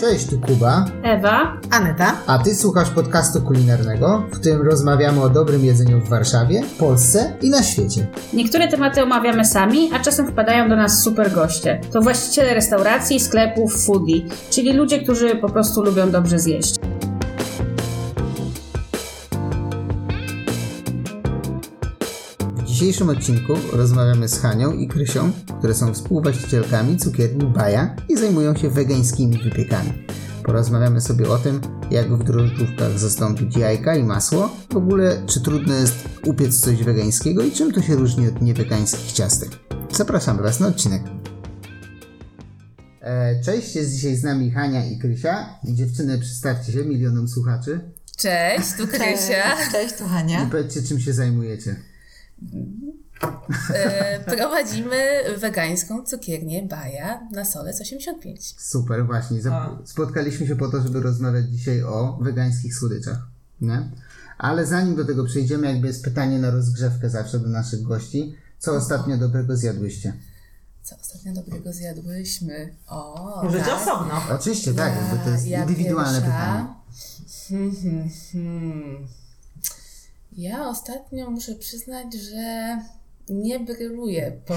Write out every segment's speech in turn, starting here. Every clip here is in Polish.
Cześć, tu Kuba. Ewa. Aneta. A ty słuchasz podcastu kulinarnego, w którym rozmawiamy o dobrym jedzeniu w Warszawie, Polsce i na świecie. Niektóre tematy omawiamy sami, a czasem wpadają do nas super goście. To właściciele restauracji, sklepów, foodie, czyli ludzie, którzy po prostu lubią dobrze zjeść. Dzisiejszym odcinku rozmawiamy z Hanią i Krysią, które są współwłaścicielkami cukierni Baja i zajmują się wegańskimi wypiekami. Porozmawiamy sobie o tym, jak w drożdżówkach zastąpić jajka i masło, w ogóle czy trudno jest upiec coś wegańskiego i czym to się różni od niewegańskich ciastek. Zapraszamy Was na odcinek. E, Cześć, jest dzisiaj z nami Hania i Krysia. I dziewczyny, przedstawcie się milionom słuchaczy Cześć, tu Krysia. Cześć, tu i Hania. powiedzcie, czym się zajmujecie. E, prowadzimy wegańską cukiernię Baja na Solec 85. Super, właśnie. Zap- spotkaliśmy się po to, żeby rozmawiać dzisiaj o wegańskich słodyczach. Nie? Ale zanim do tego przejdziemy, jakby jest pytanie na rozgrzewkę zawsze do naszych gości. Co ostatnio dobrego zjadłyście? Co ostatnio dobrego zjadłyśmy? O, Możecie tak. osobno. Oczywiście, tak, jakby to jest Ja indywidualne pierwsza. pytanie. Hmm, hmm, hmm. Ja ostatnio muszę przyznać, że nie bryluję po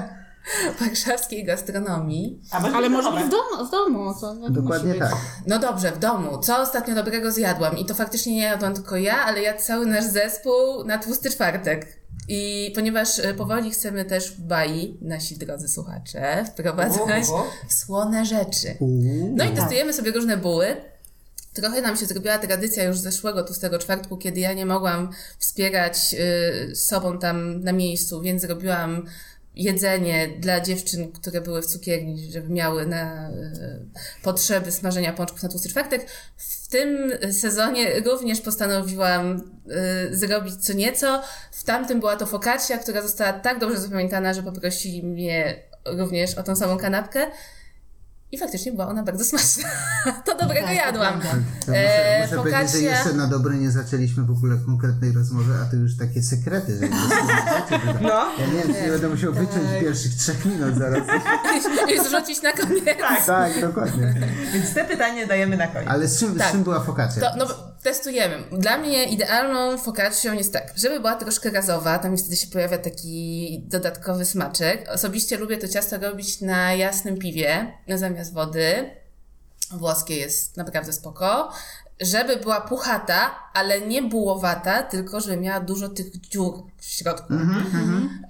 warszawskiej gastronomii. Ale może być w domu, w domu to nie Dokładnie tak. No dobrze, w domu. Co ostatnio dobrego zjadłam? I to faktycznie nie jadłam tylko ja, ale jadł cały nasz zespół na tłusty czwartek. I ponieważ e, powoli chcemy też w Bai, nasi drodzy słuchacze, wprowadzać słone rzeczy. No i testujemy sobie różne buły. Trochę nam się zrobiła tradycja już zeszłego tłustego czwartku, kiedy ja nie mogłam wspierać y, sobą tam na miejscu, więc zrobiłam jedzenie dla dziewczyn, które były w cukierni, żeby miały na y, potrzeby smażenia pączków na tłusty czwartek. W tym sezonie również postanowiłam y, zrobić co nieco. W tamtym była to focaccia, która została tak dobrze zapamiętana, że poprosili mnie również o tą samą kanapkę. I faktycznie była ona bardzo smaczna. To dobrego Tak, jadłam. prawda. To muszę, E, muszę powiedzieć, że jeszcze na dobre nie zaczęliśmy w ogóle konkretnej rozmowy, a to już takie sekrety, że słuchacie, No. Ja nie wiem, czy nie będę musiał wyciąć pierwszych trzech minut zaraz. I zrzucić na koniec. Tak, dokładnie. Więc te pytanie dajemy na koniec. Ale z czym, z Tak. czym była fokacja? To, no, testujemy. Dla mnie idealną focaccią jest tak, żeby była troszkę gazowa, tam wtedy się pojawia taki dodatkowy smaczek. Osobiście lubię to ciasto robić na jasnym piwie, zamiast wody. Włoskie jest naprawdę spoko. Żeby była puchata, ale nie bułowata, tylko żeby miała dużo tych dziur w środku.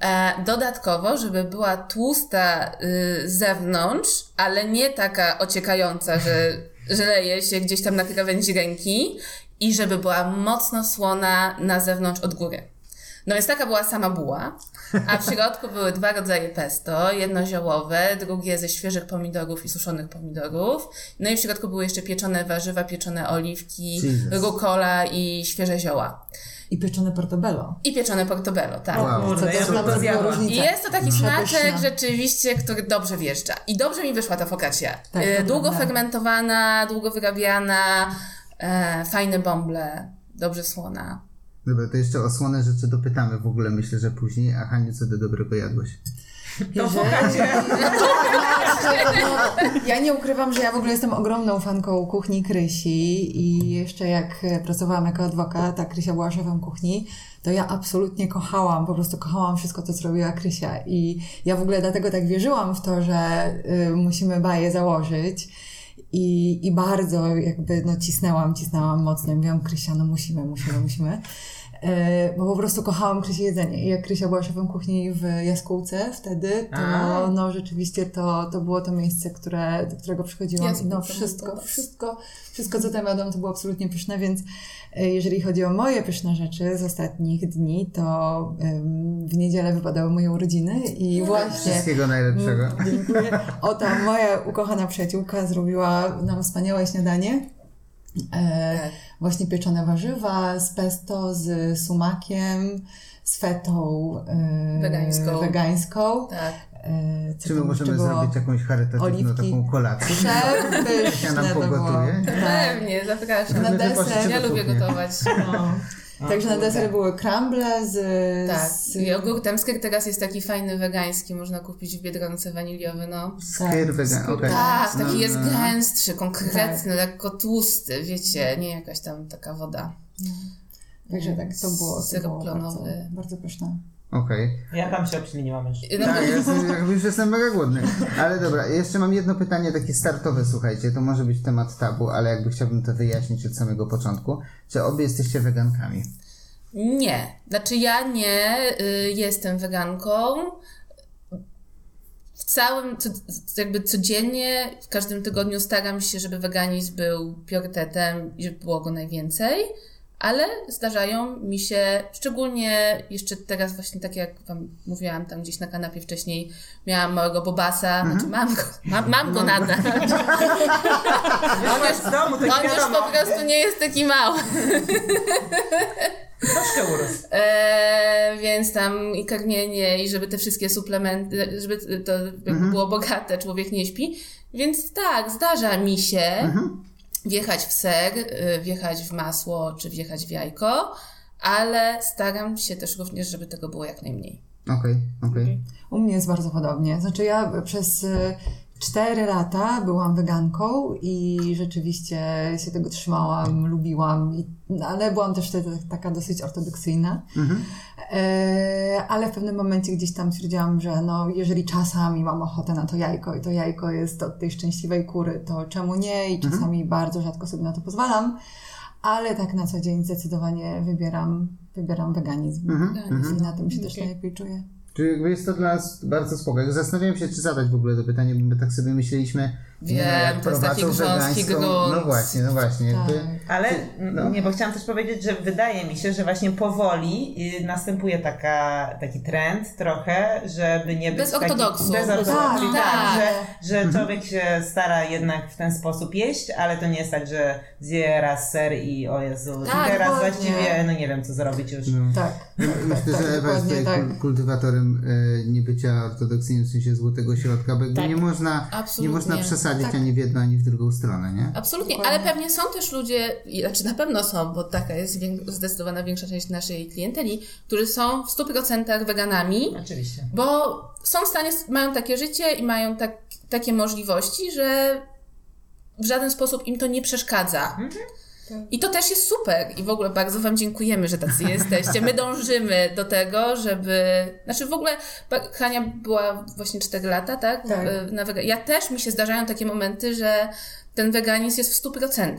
E, dodatkowo, żeby była tłusta y, z zewnątrz, ale nie taka ociekająca, że, że leje się gdzieś tam na krawędzi ręki i żeby była mocno słona na zewnątrz od góry. No więc taka była sama buła, a w środku były dwa rodzaje pesto, jedno ziołowe, drugie ze świeżych pomidorów i suszonych pomidorów. No i w środku były jeszcze pieczone warzywa, pieczone oliwki, Jesus. rucola i świeże zioła. I pieczone portobello. I pieczone portobello, tak. Wow. Ja to naprawdę to była zjadła. różnica. I jest to taki smaczek rzeczywiście, który dobrze wjeżdża. I dobrze mi wyszła ta focaccia. Tak, to długo fermentowana, długo wyrabiana, e, fajne bąble, dobrze słona. Dobra, to jeszcze o słone rzeczy dopytamy w ogóle, myślę, że później. A Haniu, co do dobrego jadłeś? To fokacie. Ja nie ukrywam, że ja w ogóle jestem ogromną fanką kuchni Krysi i jeszcze jak pracowałam jako adwokat, a Krysia była szefem kuchni, to ja absolutnie kochałam, po prostu kochałam wszystko, co zrobiła Krysia i ja w ogóle dlatego tak wierzyłam w to, że y, musimy baję założyć i, i bardzo jakby no cisnęłam, cisnęłam mocno i mówiłam Krysia, no musimy, musimy, musimy. E, Bo po prostu kochałam Krysi jedzenie. I jak Krysia była szefem kuchni w Jaskółce wtedy, to A. no rzeczywiście to, to było to miejsce, które, do którego przychodziłam. I no wszystko, wszystko, wszystko co tam jadłam, to było absolutnie pyszne, więc e, jeżeli chodzi o moje pyszne rzeczy z ostatnich dni, to w niedzielę wypadały moje urodziny i właśnie... Wszystkiego najlepszego. Mm, Dziękuję. Oto moja ukochana przyjaciółka zrobiła nam wspaniałe śniadanie. E, Tak. Właśnie pieczone warzywa z pesto, z sumakiem, z fetą e, Wegańską. wegańską. Tak. Co Czy my możemy było? zrobić jakąś charytatywną Oliwki. taką kolację? Ja Przepyszne nam to było. pogotuje. Tak. Pewnie, zapraszam. Na deser. Ja lubię gotować. No. Także na deser były crumble z... Tak. z... Temsker teraz jest taki fajny wegański, można kupić w Biedronce waniliowy, no. Skyr okej. Tak, taki No, jest no, no. gęstszy, konkretny, lekko tłusty, wiecie, nie jakaś tam taka woda. Także tak, to było, to było bardzo, bardzo pyszne. Okej. Ja tam się obśliniłam. No, Tak, ja jakby już jestem mega głodny. Ale dobra, jeszcze mam jedno pytanie takie startowe, słuchajcie. To może być temat tabu, ale jakby chciałbym to wyjaśnić od samego początku. Czy obie jesteście wegankami? Nie. Znaczy ja nie y, jestem weganką. W całym, co, jakby codziennie, w każdym tygodniu staram się, żeby weganizm był priorytetem i żeby było go najwięcej, ale zdarzają mi się, szczególnie jeszcze teraz właśnie tak jak Wam mówiłam tam gdzieś na kanapie wcześniej, miałam małego bobasa, znaczy mam go, mam, mam go nadal. On w domu, On już już po prostu nie jest taki mały. Troszkę urósł. Eee, więc tam i karmienie, i żeby te wszystkie suplementy, żeby to jakby było bogate, człowiek nie śpi. Więc tak, zdarza mi się wjechać w ser, y, wjechać w masło, czy wjechać w jajko, ale staram się też również, żeby tego było jak najmniej. Okej, okej. U mnie jest bardzo podobnie. Znaczy ja przez y, 4 lata byłam weganką i rzeczywiście się tego trzymałam, lubiłam, i, no, ale byłam też wtedy taka dosyć ortodoksyjna. E, ale w pewnym momencie gdzieś tam stwierdziłam, że no, jeżeli czasami mam ochotę na to jajko i to jajko jest od tej szczęśliwej kury, to czemu nie? I czasami bardzo rzadko sobie na to pozwalam. Ale tak na co dzień zdecydowanie wybieram, wybieram weganizm. I na tym się też najlepiej czuję. Czyli jakby jest to dla nas bardzo spoko. Jak Zastanawiam się, czy zadać w ogóle to pytanie, bo my tak sobie myśleliśmy, Wiem, nie, jak to jest taki grząski grunt. No właśnie, no właśnie. Tak. Jakby, Ale No. nie, bo chciałam też powiedzieć, że wydaje mi się, że właśnie powoli y, następuje taka, taki trend trochę, żeby nie być Bez ortodoksu. Bez ortodoksu, Tak, tak, tak. że, że człowiek się stara jednak w ten sposób jeść, ale to nie jest tak, że zje raz ser i o Jezu, Tak, i teraz dokładnie. właściwie no nie wiem co zrobić już. no. Tak. Myślę, tak, że Ewa jest tutaj tak. kul- kultywatorem e, niebycia ortodoksyjnym, w sensie złotego środka, bo Tak. nie można, nie Absolutnie. można przesadzić Tak. ani w jedną, ani w drugą stronę, nie? Absolutnie, Dokładnie. ale pewnie są też ludzie, znaczy na pewno są, bo taka jest zdecydowana większa część naszej klienteli, którzy są w 100% weganami, Oczywiście. bo są w stanie, mają takie życie i mają tak, takie możliwości, że w żaden sposób im to nie przeszkadza. I to też jest super i w ogóle bardzo Wam dziękujemy, że tacy jesteście. My dążymy do tego, żeby. Znaczy w ogóle Hania była właśnie 4 lata, tak? Tak. W- Na wega... Ja też mi się zdarzają takie momenty, że ten weganizm jest w 100%.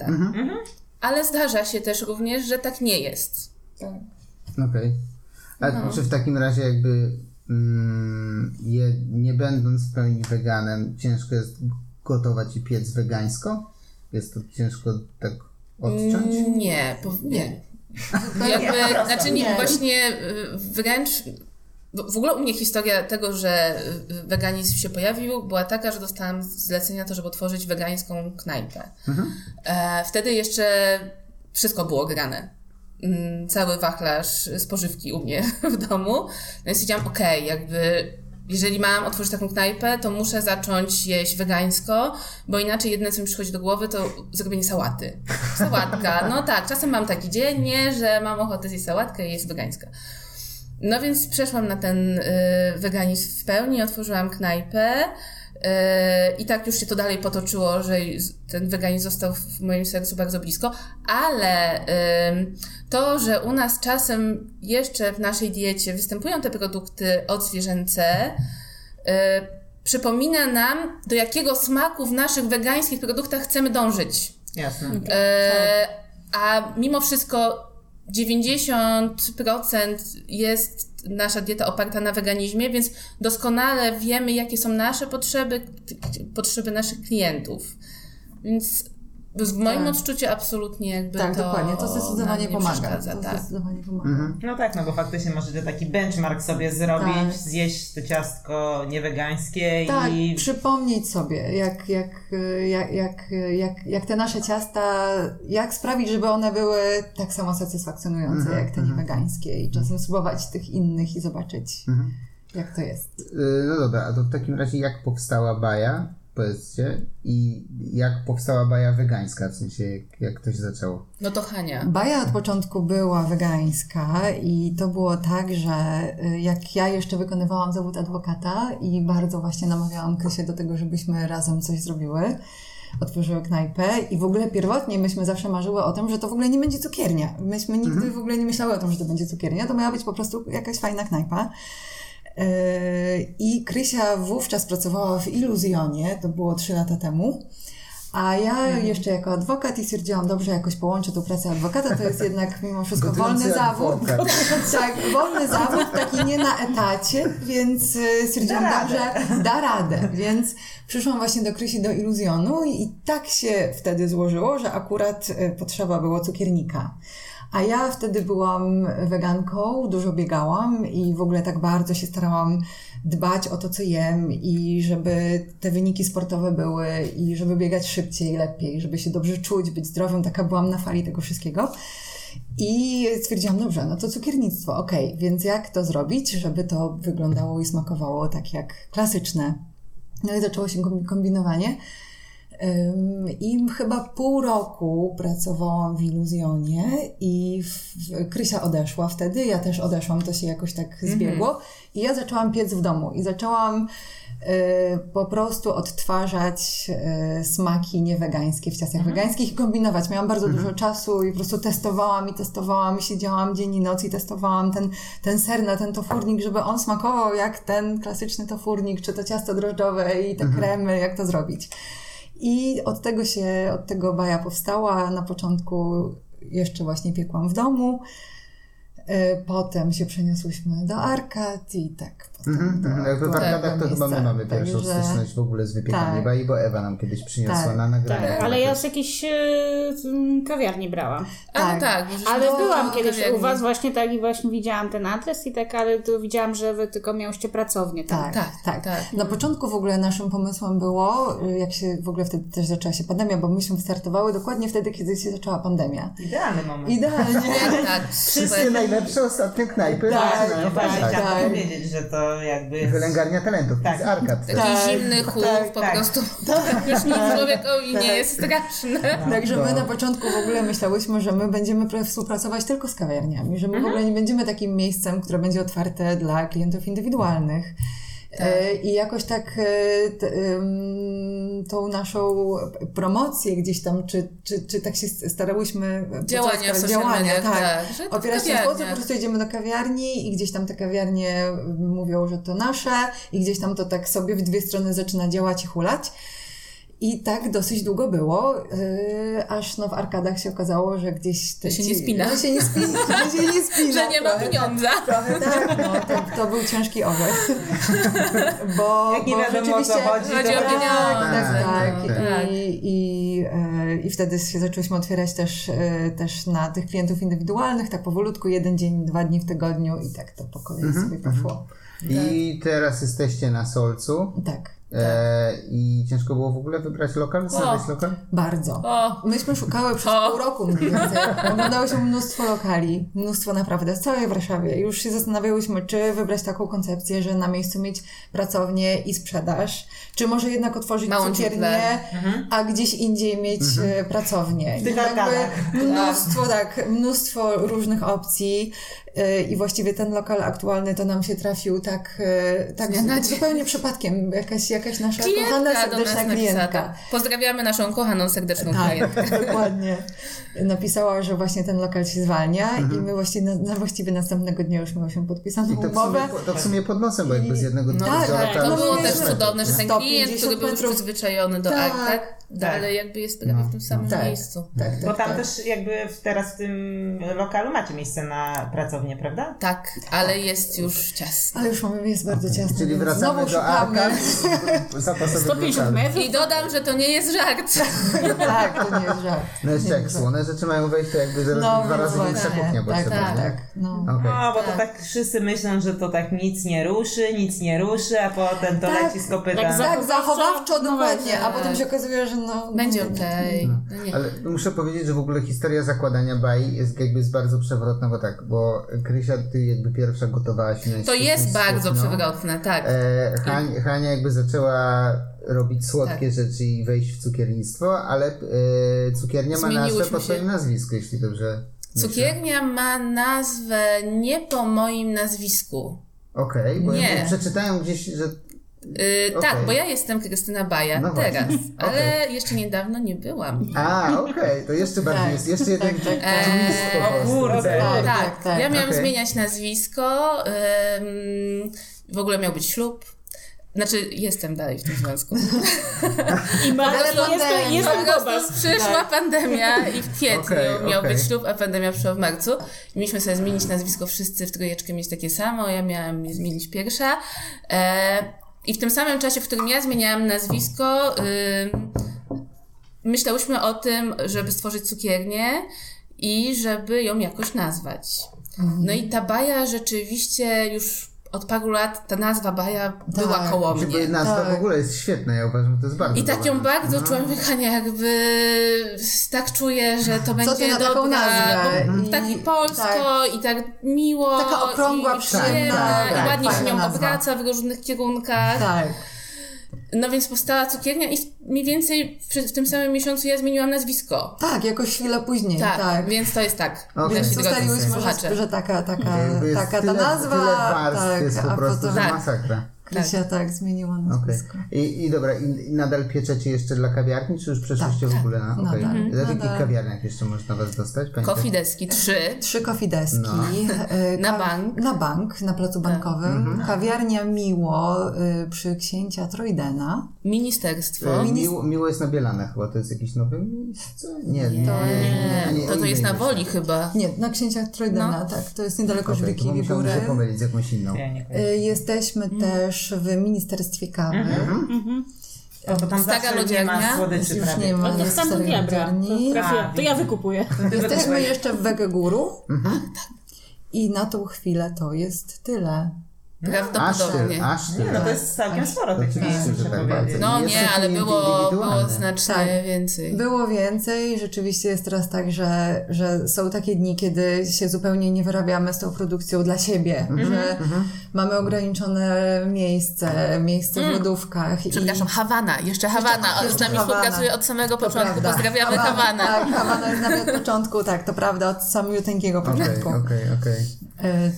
Ale zdarza się też również, że tak nie jest. Okej. A No. czy w takim razie jakby mm, je, nie będąc w pełni weganem, ciężko jest gotować i piec wegańsko? Jest to ciężko tak odciąć? Mm, Nie, po, nie. Jakby, po prostu znaczy nie, nie. właśnie y, wręcz w ogóle u mnie historia tego, że y, weganizm się pojawił, była taka, że dostałam zlecenie na to, żeby otworzyć wegańską knajpę. E, wtedy jeszcze wszystko było grane. Mm, Cały wachlarz spożywki u mnie w domu. No więc stwierdziłam, okej, jakby jeżeli mam otworzyć taką knajpę, to muszę zacząć jeść wegańsko, bo inaczej jedyne, co mi przychodzi do głowy, to zrobienie sałaty. Sałatka. No tak, czasem mam taki dzień, nie, że mam ochotę zjeść sałatkę i jest wegańska. No więc przeszłam na ten y, weganizm w pełni, otworzyłam knajpę. Y, I tak już się to dalej potoczyło, że ten weganizm został w moim sercu bardzo blisko, ale ym, to, że u nas czasem jeszcze w naszej diecie występują te produkty odzwierzęce, y, przypomina nam, do jakiego smaku w naszych wegańskich produktach chcemy dążyć. Jasne. A mimo wszystko 90% jest nasza dieta oparta na weganizmie, więc doskonale wiemy, jakie są nasze potrzeby, potrzeby naszych klientów. Więc w moim Tak. odczuciu absolutnie jakby Tak, to dokładnie. To zdecydowanie pomaga. To tak. zdecydowanie pomaga. No tak, no bo faktycznie możecie taki benchmark sobie zrobić, Tak. zjeść to ciastko niewegańskie Tak, i przypomnieć sobie, jak, jak, jak, jak, jak, jak te nasze ciasta, jak sprawić, żeby one były tak samo satysfakcjonujące Mhm, jak te niewegańskie i czasem spróbować tych innych i zobaczyć, Mhm. jak to jest. Y, No dobra, a to w takim razie jak powstała Baja? Powiedzcie, i jak powstała baja wegańska, w sensie jak, jak to się zaczęło? No to Hania. Baja od początku była wegańska i to było tak, że y, jak ja jeszcze wykonywałam zawód adwokata i bardzo właśnie namawiałam Krysię do tego, żebyśmy razem coś zrobiły, otworzyły knajpę i w ogóle pierwotnie myśmy zawsze marzyły o tym, że to w ogóle nie będzie cukiernia. Myśmy nigdy w ogóle nie myślały o tym, że to będzie cukiernia, to miała być po prostu jakaś fajna knajpa. I Krysia wówczas pracowała w Iluzjonie, to było trzy lata temu. A ja jeszcze jako adwokat i stwierdziłam, dobrze, jakoś połączę tą pracę adwokata, to jest jednak mimo wszystko wolny zawód. Tak, wolny zawód, taki nie na etacie, więc y, stwierdziłam, Da dobrze, da radę. Więc przyszłam właśnie do Krysi do Iluzjonu i tak się wtedy złożyło, że akurat y, potrzeba było cukiernika. A ja wtedy byłam weganką, dużo biegałam i w ogóle tak bardzo się starałam dbać o to, co jem i żeby te wyniki sportowe były i żeby biegać szybciej, lepiej, żeby się dobrze czuć, być zdrowym. Taka byłam na fali tego wszystkiego. I stwierdziłam, dobrze, no to cukiernictwo, okej, więc jak to zrobić, żeby to wyglądało i smakowało tak jak klasyczne. No i zaczęło się kombi- kombinowanie. I chyba pół roku pracowałam w Iluzjonie i w, Krysia odeszła wtedy, ja też odeszłam, to się jakoś tak zbiegło. I ja zaczęłam piec w domu i zaczęłam y, po prostu odtwarzać y, smaki niewegańskie w ciastach wegańskich i kombinować. Miałam bardzo dużo czasu i po prostu testowałam i testowałam, siedziałam dzień i noc i testowałam ten, ten ser na ten tofurnik, żeby on smakował jak ten klasyczny tofurnik, czy to ciasto drożdżowe i te kremy, jak to zrobić. I od tego się, od tego baja powstała. Na początku jeszcze właśnie piekłam w domu. Y, Potem się przeniosłyśmy do Arkad i tak. Potem Mhm, do mhm. Jakby w byłego arkadach to chyba my miejsca. mamy pierwszą Także- styczność w ogóle z wypiekaniem tak. bai, bo Ewa nam kiedyś przyniosła Tak, na nagranie. Tak, ale ja z jakiejś e, z kawiarni brałam. A no Tak. tak, Ale to byłam kiedyś kawiarni. u was właśnie tak i właśnie widziałam ten adres i tak, ale tu widziałam, że wy tylko miałyście pracownię. Tak, Tak, tak, tak. Na początku w ogóle naszym pomysłem było, y, jak się w ogóle wtedy też zaczęła się pandemia, bo myśmy wystartowały dokładnie wtedy, kiedy się zaczęła pandemia. Idealny moment. Idealnie. Tak, Wszystkie super. najlepsze ostatnio knajpy Tak, wracać. chciałam tak. powiedzieć, że to jakby... Wylęgarnia talentów, Tak. z arkad. Taki Tak, zimny chłop, tak, po tak. prostu już nic człowiekowi nie jest straszne. Także my na początku w ogóle myślałyśmy, że my będziemy pra- współpracować tylko z kawiarniami, że my w ogóle nie będziemy takim miejscem, które będzie otwarte dla klientów indywidualnych. E, I jakoś tak e, t, tą naszą promocję gdzieś tam, czy, czy, czy tak się starałyśmy podczas Działania w działania, tak, tak, opierać się sposób, po prostu idziemy do kawiarni i gdzieś tam te kawiarnie mówią, że to nasze i gdzieś tam to tak sobie w dwie strony zaczyna działać i hulać. I tak dosyć długo było, yy, aż no w arkadach się okazało, że gdzieś... Te, Że się nie spina. Że się nie spina, że się nie spina. Że nie ma trochę, pieniądza. Trochę tak, no, to, to był ciężki orzech. Bo, Jak nie bo wiadomo, o co chodzi, Chodzi o to- pieniądze. Tak, tak. no, tak. I, i, e, I wtedy się zaczęłyśmy otwierać też, e, też na tych klientów indywidualnych, tak powolutku, jeden dzień, dwa dni w tygodniu i tak to po kolei Mhm, sobie poszło. I teraz jesteście na Solcu. Tak, E, I ciężko było w ogóle wybrać lokal, znaleźć lokal? bardzo. O, Myśmy szukały przez O. pół roku mniej więcej. Oglądało się mnóstwo lokali, mnóstwo naprawdę, w całej Warszawie. Już się zastanawiałyśmy, czy wybrać taką koncepcję, że na miejscu mieć pracownię i sprzedaż, czy może jednak otworzyć Małą cukiernię, dziuplę. a gdzieś indziej mieć e, pracownię. W tych mnóstwo, tak, mnóstwo różnych opcji. E, I właściwie ten lokal aktualny to nam się trafił tak, e, tak dnia zupełnie przypadkiem. Jakaś, jakaś nasza kochana, klientka nas serdeczna napisała. klientka. Pozdrawiamy naszą kochaną, serdeczną Tak, klientkę. dokładnie. Napisała, że właśnie ten lokal się zwalnia i my właściwie, na, na właściwie następnego dnia już miałyśmy podpisaną I to w, umowę. sumie, to w sumie pod nosem, bo jakby z jednego No Tak, oddziału tak, tam to było też cudowne, że ten 150 klient, który był przyzwyczajony do Tak. akt, tak dalej jakby jest prawie w tym samym Tak. miejscu. Tak, tak, Bo tam tak. też jakby teraz w tym lokalu macie miejsce na pracownię, prawda? Tak, ale jest już ciasno. Ale już mamy, jest bardzo ciasno, Czyli wracamy znowu do zapasowych 150 lokali. metrów. I dodam, że to nie jest żart. tak, to nie jest żart. No jeszcze jak słone rzeczy mają wejść, to jakby zaraz No, dwa razy no większa właśnie. kuchnia Tak, potrzebna. tak, nie? tak. No. Okej. No, bo to tak wszyscy myślą, że to tak nic nie ruszy, nic nie ruszy, a potem to Tak. leci z kopyta. Tak, zachowawczo No dokładnie, a potem się okazuje, że no... Będzie okej. No nie. Ale muszę powiedzieć, że w ogóle historia zakładania bai jest jakby jest bardzo przewrotna, bo tak, bo Krysia, ty jakby pierwsza gotowałaś na To jest bardzo no. przewrotne, tak. E, Hań, Hania jakby zaczęła robić słodkie rzeczy i wejść w cukiernictwo, ale e, cukiernia ma nazwę po się. twoim nazwisku, jeśli dobrze myślę. Cukiernia ma nazwę nie po moim nazwisku. Okej, bo Nie. ja przeczytałem gdzieś, że... Yy, Okej. Tak, bo ja jestem Krystyna Baja No teraz, ale jeszcze niedawno nie byłam. A, okej, to jeszcze bardziej Tak. jest, jeszcze jeden Tak, tak, tak. O kurde. Tak, Tak, tak, tak. ja miałam zmieniać nazwisko. ym, w ogóle miał być ślub. Znaczy, jestem dalej w tym związku. I ma, Ale jest, to, pandemia. jest Po to prostu Bobas. przyszła pandemia i w kwietniu Okej, miał okej. być ślub, a pandemia przyszła w marcu. I mieliśmy sobie zmienić nazwisko wszyscy w trójeczkę mieć takie samo. Ja miałam je zmienić pierwsza. E, I w tym samym czasie, w którym ja zmieniałam nazwisko, ym, myślałyśmy o tym, żeby stworzyć cukiernię i żeby ją jakoś nazwać. No i ta baja rzeczywiście już od paru lat, ta nazwa baja była Tak. koło Żeby mnie. nazwa Tak. w ogóle jest świetna, ja uważam, że to jest bardzo I tak ją nazwa. bardzo No. czułam Michanie, jakby tak czuję, że to będzie na dobra, nazwę? bo I- tak i polsko i tak miło Taka okrągła, i przyjemna, tak, i ładnie się fajna nią nazwa. obraca w różnych kierunkach. Tak. No więc powstała cukiernia i mniej więcej w, w tym samym miesiącu ja zmieniłam nazwisko. Tak, jakoś chwilę później, Tak, tak. więc to jest tak. Nasi Więc ustaliłyśmy, słuchacze. że, że taka, taka, taka ta tyle, nazwa. Tyle warstw tak, jest po a prostu, potem że Tak. masakra. Krysia tak zmieniła Okej. nazwisko. I, I dobra, i, nadal pieczecie jeszcze dla kawiarni, czy już przeszliście Tak, w ogóle na... nadal. Okej. Mhm. W jakich Nadal. kawiarniach jeszcze można was dostać? Pamiętacie? Coffee deski trzy. Trzy kofideski. No. y, Na bank. Tak. Na bank, na placu bankowym. Mhm. Kawiarnia Miło y, przy księcia Trojdena. Ministerstwo. E, Miło, miło jest na Bielanach chyba, to jest jakieś nowe miejsce? Nie, nie. Nie, to to jest na woli chyba. Nie, na księcia Trojdena, No. tak. To jest niedaleko Okay, to Żwiki się pomylić z jakąś inną. Ja nie. Y, Jesteśmy też w Ministerstwie Kawy. O, to tam Stara zawsze nie ma lodziarnia? słodyczy Już prawie. nie ma. Ale to. To, trafiłam. A, to ja wykupuję. Jesteśmy jeszcze w Wegeguru. I na tą chwilę to jest tyle. Aż Prawdopodobnie. tyle, aż Nie, no to jest całkiem sporo tych miejsc, tak bardzo. No nie, ale było, było znacznie Tak. więcej. Było więcej. Rzeczywiście jest teraz tak, że, że są takie dni, kiedy się zupełnie nie wyrabiamy z tą produkcją dla siebie. Że mamy ograniczone miejsce, miejsce w lodówkach. i- Przepraszam, Hawana, jeszcze Hawana. Jeszcze z nami Hawana. współpracuje od samego To początku. prawda. Pozdrawiamy Hawana. Tak, Hawana jest nami od początku, tak, to prawda, od samego Okej, początku. okej, okej. E,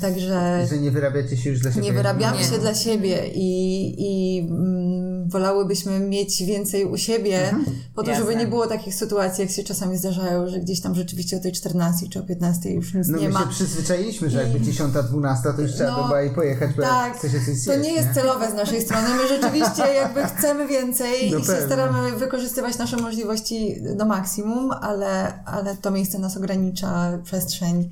Także Że nie wyrabiacie się już dla siebie. nie wyrabiamy Nie. się dla siebie i, i mm, wolałybyśmy mieć więcej u siebie, po to, żeby Jasne. nie było takich sytuacji, jak się czasami zdarzają, że gdzieś tam rzeczywiście o tej 14 czy o 15 już nic No nie my ma. się przyzwyczailiśmy, że jakby 10, 12 to już trzeba No, by było i pojechać, bo Tak, chce się coś zjeść, to nie jest celowe z naszej strony. My rzeczywiście jakby chcemy więcej No i się pewnie. staramy wykorzystywać nasze możliwości do maksimum, ale, ale to miejsce nas ogranicza, przestrzeń.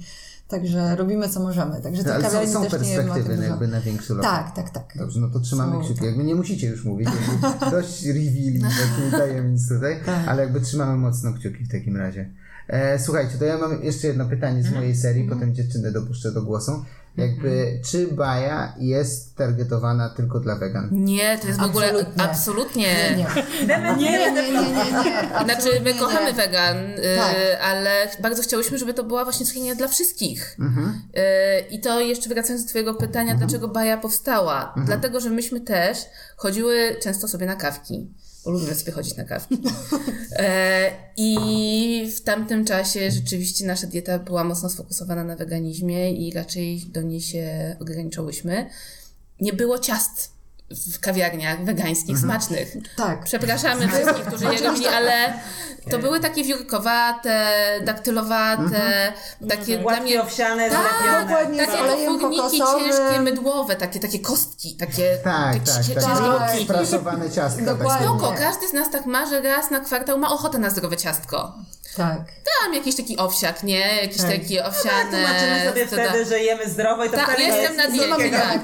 Także robimy co możemy. Także No, tych ale są, są też nie perspektywy dużo. jakby na większy lokal. Tak, tak, tak. Dobrze, no to trzymamy Są, kciuki. tak. Jakby nie musicie już mówić, jakby dość reveali, takich tajemnic tutaj, Tak. ale jakby trzymamy mocno kciuki w takim razie. E, słuchajcie, to ja mam jeszcze jedno pytanie z mojej serii, Mhm. potem dziewczynę dopuszczę do głosu. Jakby, czy Baja jest targetowana tylko dla wegan? Nie, to jest w ogóle Absolutnie. Nie, nie, nie, nie, nie. nie. Znaczy, my kochamy nie. wegan, y, Tak. ale bardzo chciałyśmy, żeby to była właśnie cukiernia dla wszystkich. Y, I to jeszcze wracając do Twojego pytania, dlaczego Baja powstała? Dlatego, że myśmy też chodziły często sobie na kawki. Bo lubimy sobie chodzić na kawki. E, I w tamtym czasie rzeczywiście nasza dieta była mocno sfokusowana na weganizmie i raczej do niej się ograniczałyśmy. Nie było ciast w kawiarniach wegańskich, smacznych. Tak. Przepraszamy wszystkich, którzy je robili, ale to były takie wiórkowate, daktylowate, takie dla Łatwiej mnie... owsiane, Tak, dokładnie. Takie kokosowym. ciężkie, mydłowe, takie, takie kostki, takie, Tak, takie tak, tak. ciężkie tak. kostki. Sprasowane ciastka. Dokładnie. takie. Spoko, każdy z nas tak marzy raz na kwartał, ma ochotę na zdrowe ciastko. Tak. Tam jakiś taki owsiak, nie? Jakiś Tak. taki owsiane... Tłumaczymy sobie co da- wtedy, że jemy zdrowo i to Tak, wcale nie jestem jest na diecie, tak.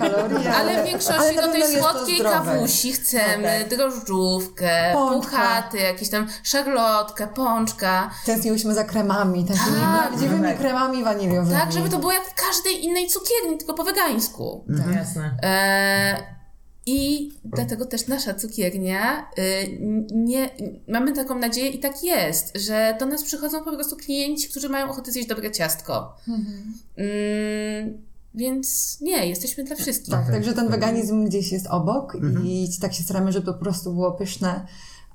Ale w większości ale do tej to słodkiej kawusi chcemy No tak. drożdżówkę, Pączka. puchaty, jakieś tam szarlotkę, pączka. Tęskniłyśmy za kremami, takimi Tak. prawdziwymi Tak. kremami waniliowymi. Tak, żeby to było jak w każdej innej cukierni, tylko po wegańsku. Jasne. E, I dlatego też nasza cukiernia, y, nie, mamy taką nadzieję i tak jest, że do nas przychodzą po prostu klienci, którzy mają ochotę zjeść dobre ciastko. Mm, Więc nie, jesteśmy dla wszystkich. Tak, także ten weganizm gdzieś jest obok i tak się staramy, żeby to po prostu było pyszne.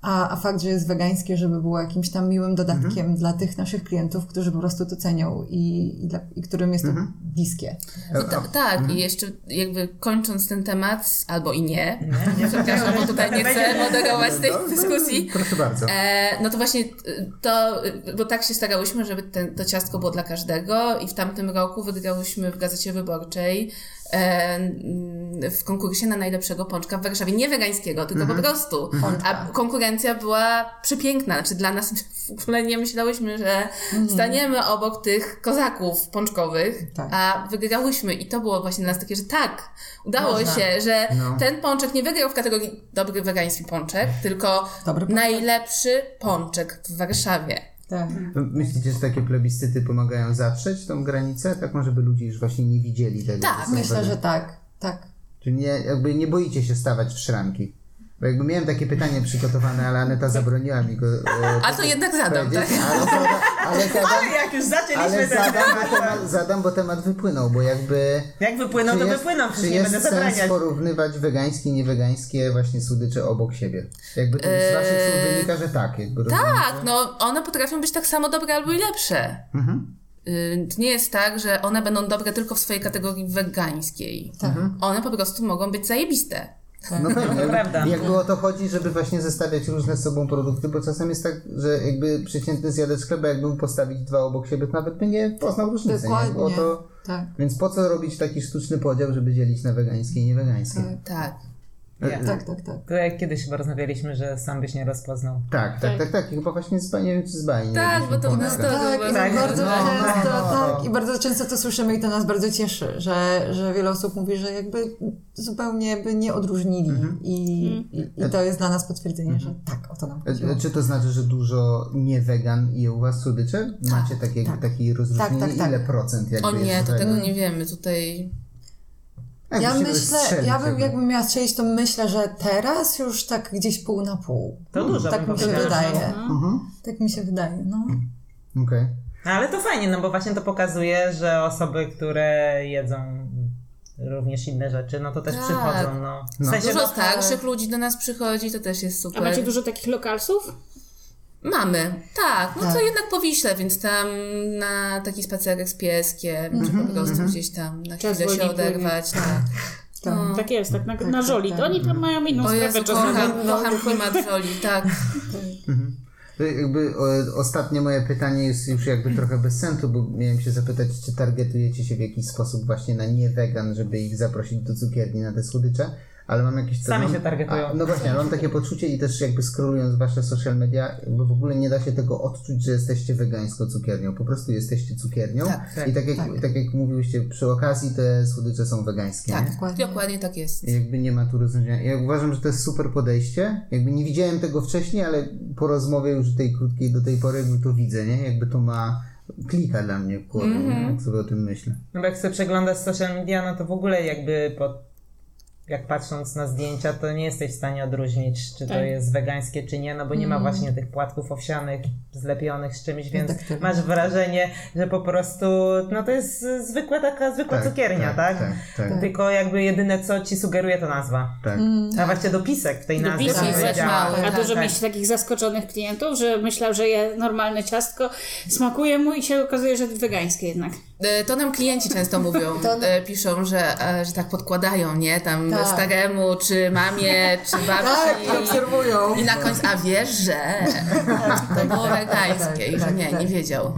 A, a fakt, że jest wegańskie, żeby było jakimś tam miłym dodatkiem dla tych naszych klientów, którzy po prostu to cenią i, i, dla, i którym jest to bliskie. No ta, tak, i jeszcze jakby kończąc ten temat, albo i nie, przepraszam, bo tutaj nie chcę moderować tej dyskusji. Proszę bardzo. E, no to właśnie y, to, y, bo tak się starałyśmy, żeby ten, to ciastko było dla każdego i w tamtym roku wygrałyśmy w Gazecie Wyborczej e, w konkursie na najlepszego pączka w Warszawie. Nie wegańskiego, tylko po prostu. A konkurencja była przepiękna. Znaczy dla nas w ogóle nie myślałyśmy, że staniemy obok tych kozaków pączkowych, Tak. a wygrałyśmy i to było właśnie dla nas takie, że tak, udało Można. się, że No. ten pączek nie wygrał w kategorii dobry wegański pączek, tylko pączek. najlepszy pączek w Warszawie. Tak. Myślicie, że takie plebiscyty pomagają zatrzeć tą granicę? Taką, żeby ludzie już właśnie nie widzieli tego. Tak, Myślę, że tak. Tak. Czyli nie, jakby nie boicie się stawać w szranki. Bo jakby miałem takie pytanie przygotowane, ale Aneta zabroniła mi go. E, A to jednak zadam, tak? Ale ale zadam, Ale jak już zaczęliśmy ale ten zadam, temat, bo temat, zadam, bo temat wypłynął, bo jakby... jak wypłyną, czy to jest- wypłyną, Czy przecież nie będę sens zabraniać. porównywać wegańskie i niewegańskie właśnie słodycze obok siebie? Jakby to z waszych słów wynika, że tak. Jakby rozumiem, Tak, no one potrafią być tak samo dobre albo i lepsze. Mhm. Y, nie jest tak, że one będą dobre tylko w swojej kategorii wegańskiej. Tak. One po prostu mogą być zajebiste. No pewnie, prawda. jakby, o to chodzi, żeby właśnie zestawiać różne z sobą produkty, bo czasem jest tak, że jakby przeciętny zjadacz chleba, jakby postawić dwa obok siebie, to nawet by nie poznał różnicy. Nie? Bo Dokładnie. to, Tak. więc po co robić taki sztuczny podział, żeby dzielić na wegańskie i niewegańskie? Tak. Nie. Tak, tak, tak. To jak kiedyś chyba rozmawialiśmy, że sam byś nie rozpoznał. Tak, tak, tak, tak. I chyba właśnie z nie wiem, czy z bajni. Tak, bo to u nas to Tak, Tak, bardzo no, często, no, no. tak, i bardzo często to słyszymy i to nas bardzo cieszy, że, że wiele osób mówi, że jakby zupełnie by nie odróżnili i, i, i to jest dla nas potwierdzenie, że tak, o to nam chodziło. E, Czy to znaczy, że dużo nie wegan je u was słodycze? Macie takie, takie rozróżnienie? Tak, tak, tak. Ile procent jakby O nie, jest to wegan? tego nie wiemy. Tutaj Jak Ja myślę, ja bym jakby. jakbym miała strzelić, to myślę, że teraz już tak gdzieś pół na pół. To dużo Tak mi się wydaje. Mhm. Tak mi się wydaje, no. Okej. Ale to fajnie, no bo właśnie to pokazuje, że osoby, które jedzą również inne rzeczy, no to też Tak. przychodzą, no. W No. sensie, dużo no, starszych ludzi do nas przychodzi, to też jest A super. macie dużo takich lokalsów? Mamy, tak. No Tak. to jednak po Wiśle, więc tam na taki spacerek z pieskiem, czy po prostu gdzieś tam na Czas chwilę się oderwać. Tak. Tak. No. Tak jest, tak na, Tak, na tak, żoli. tak. To oni tam mają inną O sprawę Jezu, czasami. kocham, kocham klimat żoli, tak. To jakby o, ostatnie moje pytanie jest już jakby trochę bez sensu, bo miałem się zapytać, czy targetujecie się w jakiś sposób właśnie na nie wegan, żeby ich zaprosić do cukierni na te słodycze, ale mam jakieś... Sami mam, się targetują. A, no właśnie, ale mam takie poczucie i też jakby scrollując wasze social media, jakby w ogóle nie da się tego odczuć, że jesteście wegańską cukiernią. Po prostu jesteście cukiernią Tak, tak, i tak jak, tak. tak jak mówiłyście, przy okazji te słodycze są wegańskie. nie? Tak, Dokładnie. dokładnie tak jest. I Jakby nie ma tu rozwiązania. Ja uważam, że to jest super podejście. Jakby nie widziałem tego wcześniej, ale po rozmowie już tej krótkiej do tej pory jakby to widzę, nie? Jakby to ma klika dla mnie w głowie, nie? jak sobie o tym myślę. No bo jak sobie przeglądasz social media, no to w ogóle jakby po, jak patrząc na zdjęcia, to nie jesteś w stanie odróżnić, czy to Tak. jest wegańskie, czy nie, no bo nie ma właśnie tych płatków owsianych zlepionych z czymś, więc tak, tak. masz wrażenie, że po prostu, no to jest zwykła taka, zwykła cukiernia, tak? Tak, tak, Tylko jakby jedyne co ci sugeruje to nazwa. tak. A właściwie dopisek w tej nazwie Dopisek, tak, powiedziała. mały. A Tak, dużo tak. mieć takich zaskoczonych klientów, że myślał, że je normalne ciastko smakuje mu i się okazuje, że wegańskie jednak. E, To nam klienci często mówią, e, piszą, że, e, że tak podkładają, nie? Tam Tak. staremu, czy mamie, czy Tak, babci. obserwują. I na końcu, a wiesz, że to było wegańskie i że tak, nie, tak. nie wiedział.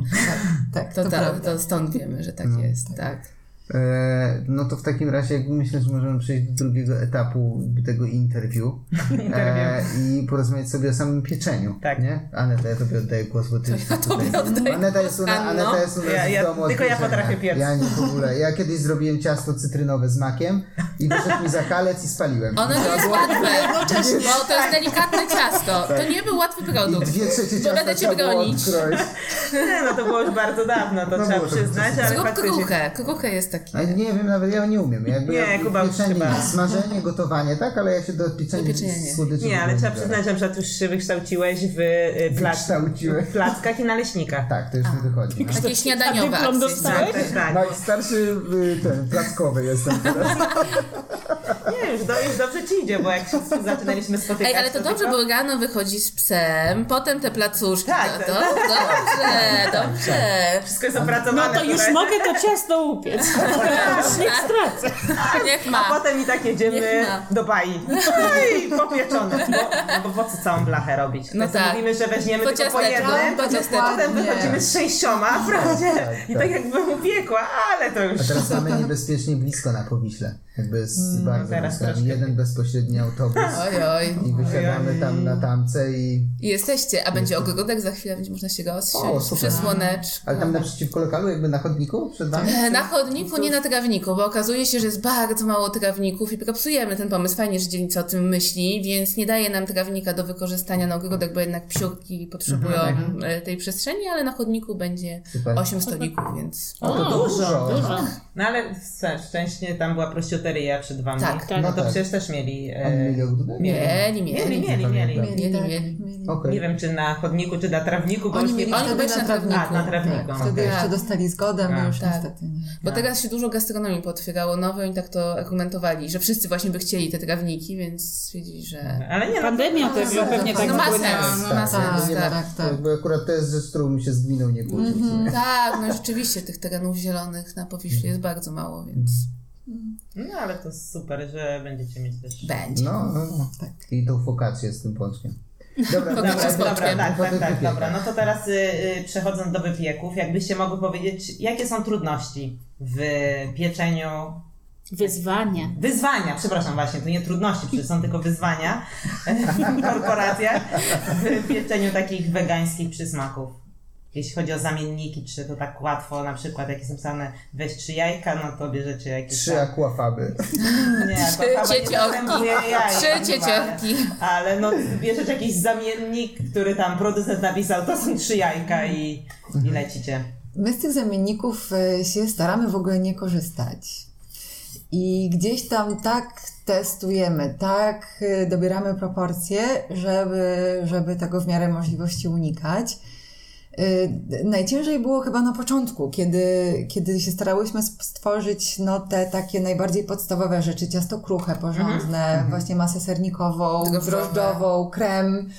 Tak, To, to, to, stąd wiemy, że tak jest, tak. E, no to w takim razie myślę, że możemy przejść do drugiego etapu tego interview e, i porozmawiać sobie o samym pieczeniu. Tak. Nie? Aneta, ja tobie oddaję głos, bo ty jesteś tobie tutaj. oddaję Aneta jest u, na, Anno. Aneta jest u nas Ja- ja- w domu tylko ja potrafię piec. Ja nie w ogóle. Ja kiedyś zrobiłem ciasto cytrynowe z makiem i wyszedł mi zakalec i spaliłem. Ono nie jest łatwe, bo to jest delikatne ciasto. To nie był łatwy I produkt. dwie trzecie ciasta będę cię bronić. no to było już bardzo dawno, to No trzeba przyznać, ale Zrób kruchę. Kruchę jest takie... Ale nie wiem, nawet ja nie umiem. Jakby Nie, ja, Kuba już chyba- smażenie, gotowanie, tak? Ale ja się do pieczenia, słodyczy Nie, ale trzeba przyznać, że już się wykształciłeś w y, plac- plackach i naleśnikach. Tak, to już mi wychodzi. No. Takie śniadaniowe dyplom akcje. dostałeś? Tak, tak, tak. Najstarszy y, ten, plackowy jestem teraz. Nie, już, do, już dobrze ci idzie, bo jak się zaczynaliśmy spotykać... Ej, ale to dobrze, tylko- bo rano wychodzi z psem, potem te placuszki. Tak, no, tak. to, dobrze, dobrze. Wszystko jest opracowane. No to już mogę to ciasto upiec. Już nie stracę. Niech A ma. potem i tak jedziemy Niech do bai. I popieczone. Bo, no bo po co całą blachę robić? No No tak. mówimy, że weźmiemy Po tylko po jednym, po potem wychodzimy z sześcioma, prawda? I tak jakbym upiekła, ale to już... A teraz mamy niebezpiecznie blisko na Powiśle. Jakby jest bardzo teraz. Jeden bezpośredni autobus Oj, oj. i wysiadamy tam na tamce i... I jesteście, a będzie ogródek, za chwilę będzie można się go O, ostrzelić super. przy słoneczku. Ale tam naprzeciwko lokalu, jakby na chodniku przed wami? Na chodniku, nie na trawniku, bo okazuje się, że jest bardzo mało trawników i propsujemy ten pomysł. Fajnie, że dzielnica o tym myśli, więc nie daje nam trawnika do wykorzystania na ogródek, bo jednak psiurki potrzebują e, tej przestrzeni, ale na chodniku będzie Super. 8 stolików, więc... O, to dużo. Dużo. No ale szczęście tam była prościuteria przed wami. Tak, tak. No to Tak. przecież też mieli... E, mieli? Mieli, mieli, mieli. mieli, mieli. Tak. Nie wiem, czy na chodniku, czy na trawniku, bo Oni już nie... Oni na trawniku. A, na trawniku. Tak, wtedy jeszcze dostali zgodę, my Tak. już Tak. niestety nie. Bo teraz się dużo gastronomii pootwierało nowe i tak to argumentowali, że wszyscy właśnie by chcieli te trawniki, więc stwierdzili, że... Ale nie, no, Pandemia też no, pewnie tak No ma sens, no ma Tak, sens, tak. tak, tak. Jakby akurat to jest rzecz, z którą mi się z gminą nie kłócić. Mhm. Tak, no rzeczywiście tych terenów zielonych na Powiśle jest bardzo mało, więc no ale to super, że będziecie mieć też... będzie. No, no, no. Tak. I tą fokację z tym pączkiem. Dobra, Dobra, Dobra, tak, tak, tak, dobra. No to teraz y, y, przechodząc do wypieków, jakbyście mogły powiedzieć, jakie są trudności w pieczeniu Wyzwania. Wyzwania, przepraszam właśnie, to nie trudności, przecież są tylko wyzwania w korporacjach w pieczeniu takich wegańskich przysmaków. Jeśli chodzi o zamienniki, czy to tak łatwo, na przykład jak jest napisane weź trzy jajka, no to bierzecie jakieś Trzy tam... aquafaby. Nie, Trzy jajek, Trzy chyba. cieciorki. Ale no bierzesz jakiś zamiennik, który tam producent napisał, to są trzy jajka i, i lecicie. My z tych zamienników e, się staramy w ogóle nie korzystać. I gdzieś tam tak testujemy, tak e, dobieramy proporcje, żeby, żeby tego w miarę możliwości unikać. E, Najciężej było chyba na początku, kiedy, kiedy się starałyśmy stworzyć no, te takie najbardziej podstawowe rzeczy, ciasto kruche, porządne, właśnie masę sernikową, drożdżową, krem,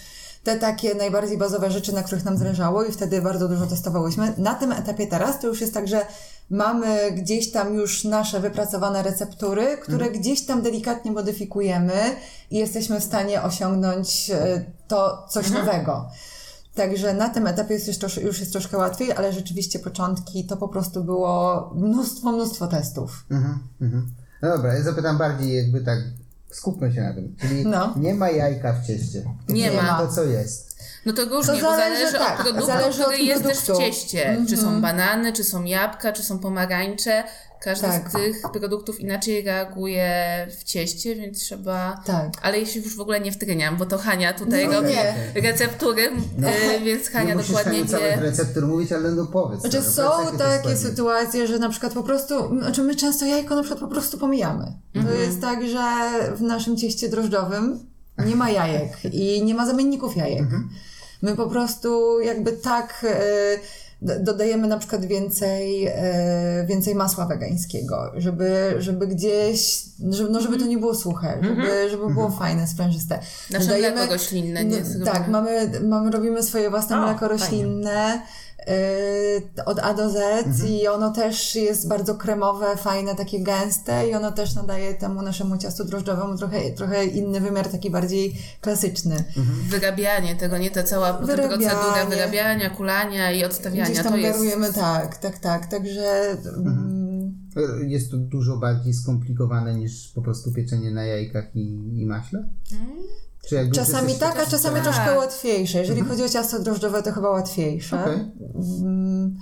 te takie najbardziej bazowe rzeczy, na których nam zależało i wtedy bardzo dużo testowałyśmy. Na tym etapie teraz to już jest tak, że mamy gdzieś tam już nasze wypracowane receptury, które gdzieś tam delikatnie modyfikujemy i jesteśmy w stanie osiągnąć e, to coś nowego. Także na tym etapie jest już, trosz, już jest troszkę łatwiej, ale rzeczywiście początki to po prostu było mnóstwo, mnóstwo testów. Mhm, mhm. No dobra, ja zapytam bardziej jakby tak, skupmy się na tym. Czyli No. nie ma jajka w cieście. Nie co- ma. To co jest? No to różnie, To bo zależy, zależy tak, od produktu, zależy od który jest też w produktu. cieście. Czy są banany, czy są jabłka, czy są pomarańcze. Każdy Tak. z tych produktów inaczej reaguje w cieście, więc trzeba... Tak. Ale jeśli już w ogóle nie wtryniam, bo to Hania tutaj No robi nie. receptury, y, więc Hania nie musisz dokładnie wie... receptur mówić, ale no powiedz. Znaczy no, są powiedz, takie sytuacje, że na przykład po prostu, znaczy my często jajko na przykład po prostu pomijamy. To jest tak, że w naszym cieście drożdżowym nie ma jajek i nie ma zamienników jajek. My po prostu jakby tak d- dodajemy na przykład więcej, e, więcej masła wegańskiego, żeby, żeby gdzieś, żeby, no żeby to nie było suche, żeby, żeby było fajne, sprężyste. Nasze Dodajemy- mleko roślinne, nie? no, tak, mamy, mamy, robimy swoje własne O, mleko fajnie. roślinne y, od A do Z i ono też jest bardzo kremowe, fajne, takie gęste i ono też nadaje temu naszemu ciastu drożdżowemu trochę, trochę inny wymiar, taki bardziej klasyczny. Wyrabianie tego, nie ta cała Wyrabianie. procedura wyrabiania, kulania i odstawiania. Gdzieś to tam jest... garujemy, tak, tak, tak, także mm, Jest to dużo bardziej skomplikowane niż po prostu pieczenie na jajkach i, i maśle? Czy jakby czasami tak, a czasami tak. troszkę łatwiejsze. Jeżeli chodzi o ciasto drożdżowe, to chyba łatwiejsze. Okej. Mm,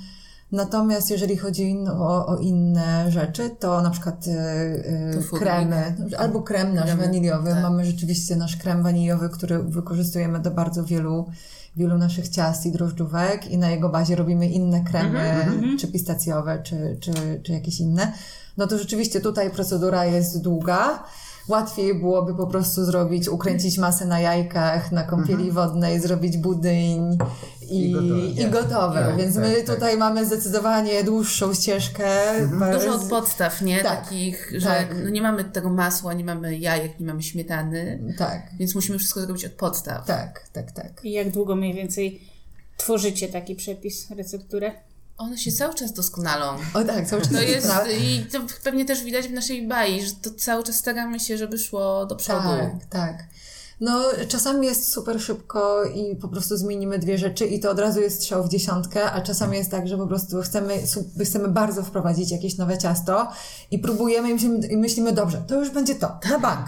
Natomiast jeżeli chodzi o, o inne rzeczy, to na przykład y, y, To fudlik. kremy, albo krem nasz Kremy, waniliowy. tak. Mamy rzeczywiście nasz krem waniliowy, który wykorzystujemy do bardzo wielu, wielu naszych ciast i drożdżówek i na jego bazie robimy inne kremy, czy pistacjowe, czy, czy, czy jakieś inne. no to rzeczywiście tutaj procedura jest długa. Łatwiej byłoby po prostu zrobić, ukręcić masę na jajkach, na kąpieli wodnej, zrobić budyń i, I gotowe, i gotowe. Tak, Więc tak, my tak. tutaj mamy zdecydowanie dłuższą ścieżkę. Dużo od Bez- podstaw, nie? Tak, Takich, że tak. no nie mamy tego masła, nie mamy jajek, nie mamy śmietany, Tak, więc musimy wszystko zrobić od podstaw. tak, tak, tak. I jak długo mniej więcej tworzycie taki przepis, recepturę? One się cały czas doskonalą. O tak, cały czas To jest, i to pewnie też widać w naszej bai, że to cały czas staramy się, żeby szło do przodu. Tak, tak. No, czasami jest super szybko i po prostu zmienimy dwie rzeczy i to od razu jest strzał w dziesiątkę, a czasami jest tak, że po prostu chcemy, chcemy bardzo wprowadzić jakieś nowe ciasto i próbujemy i myślimy, i myślimy dobrze, to już będzie to, na bank.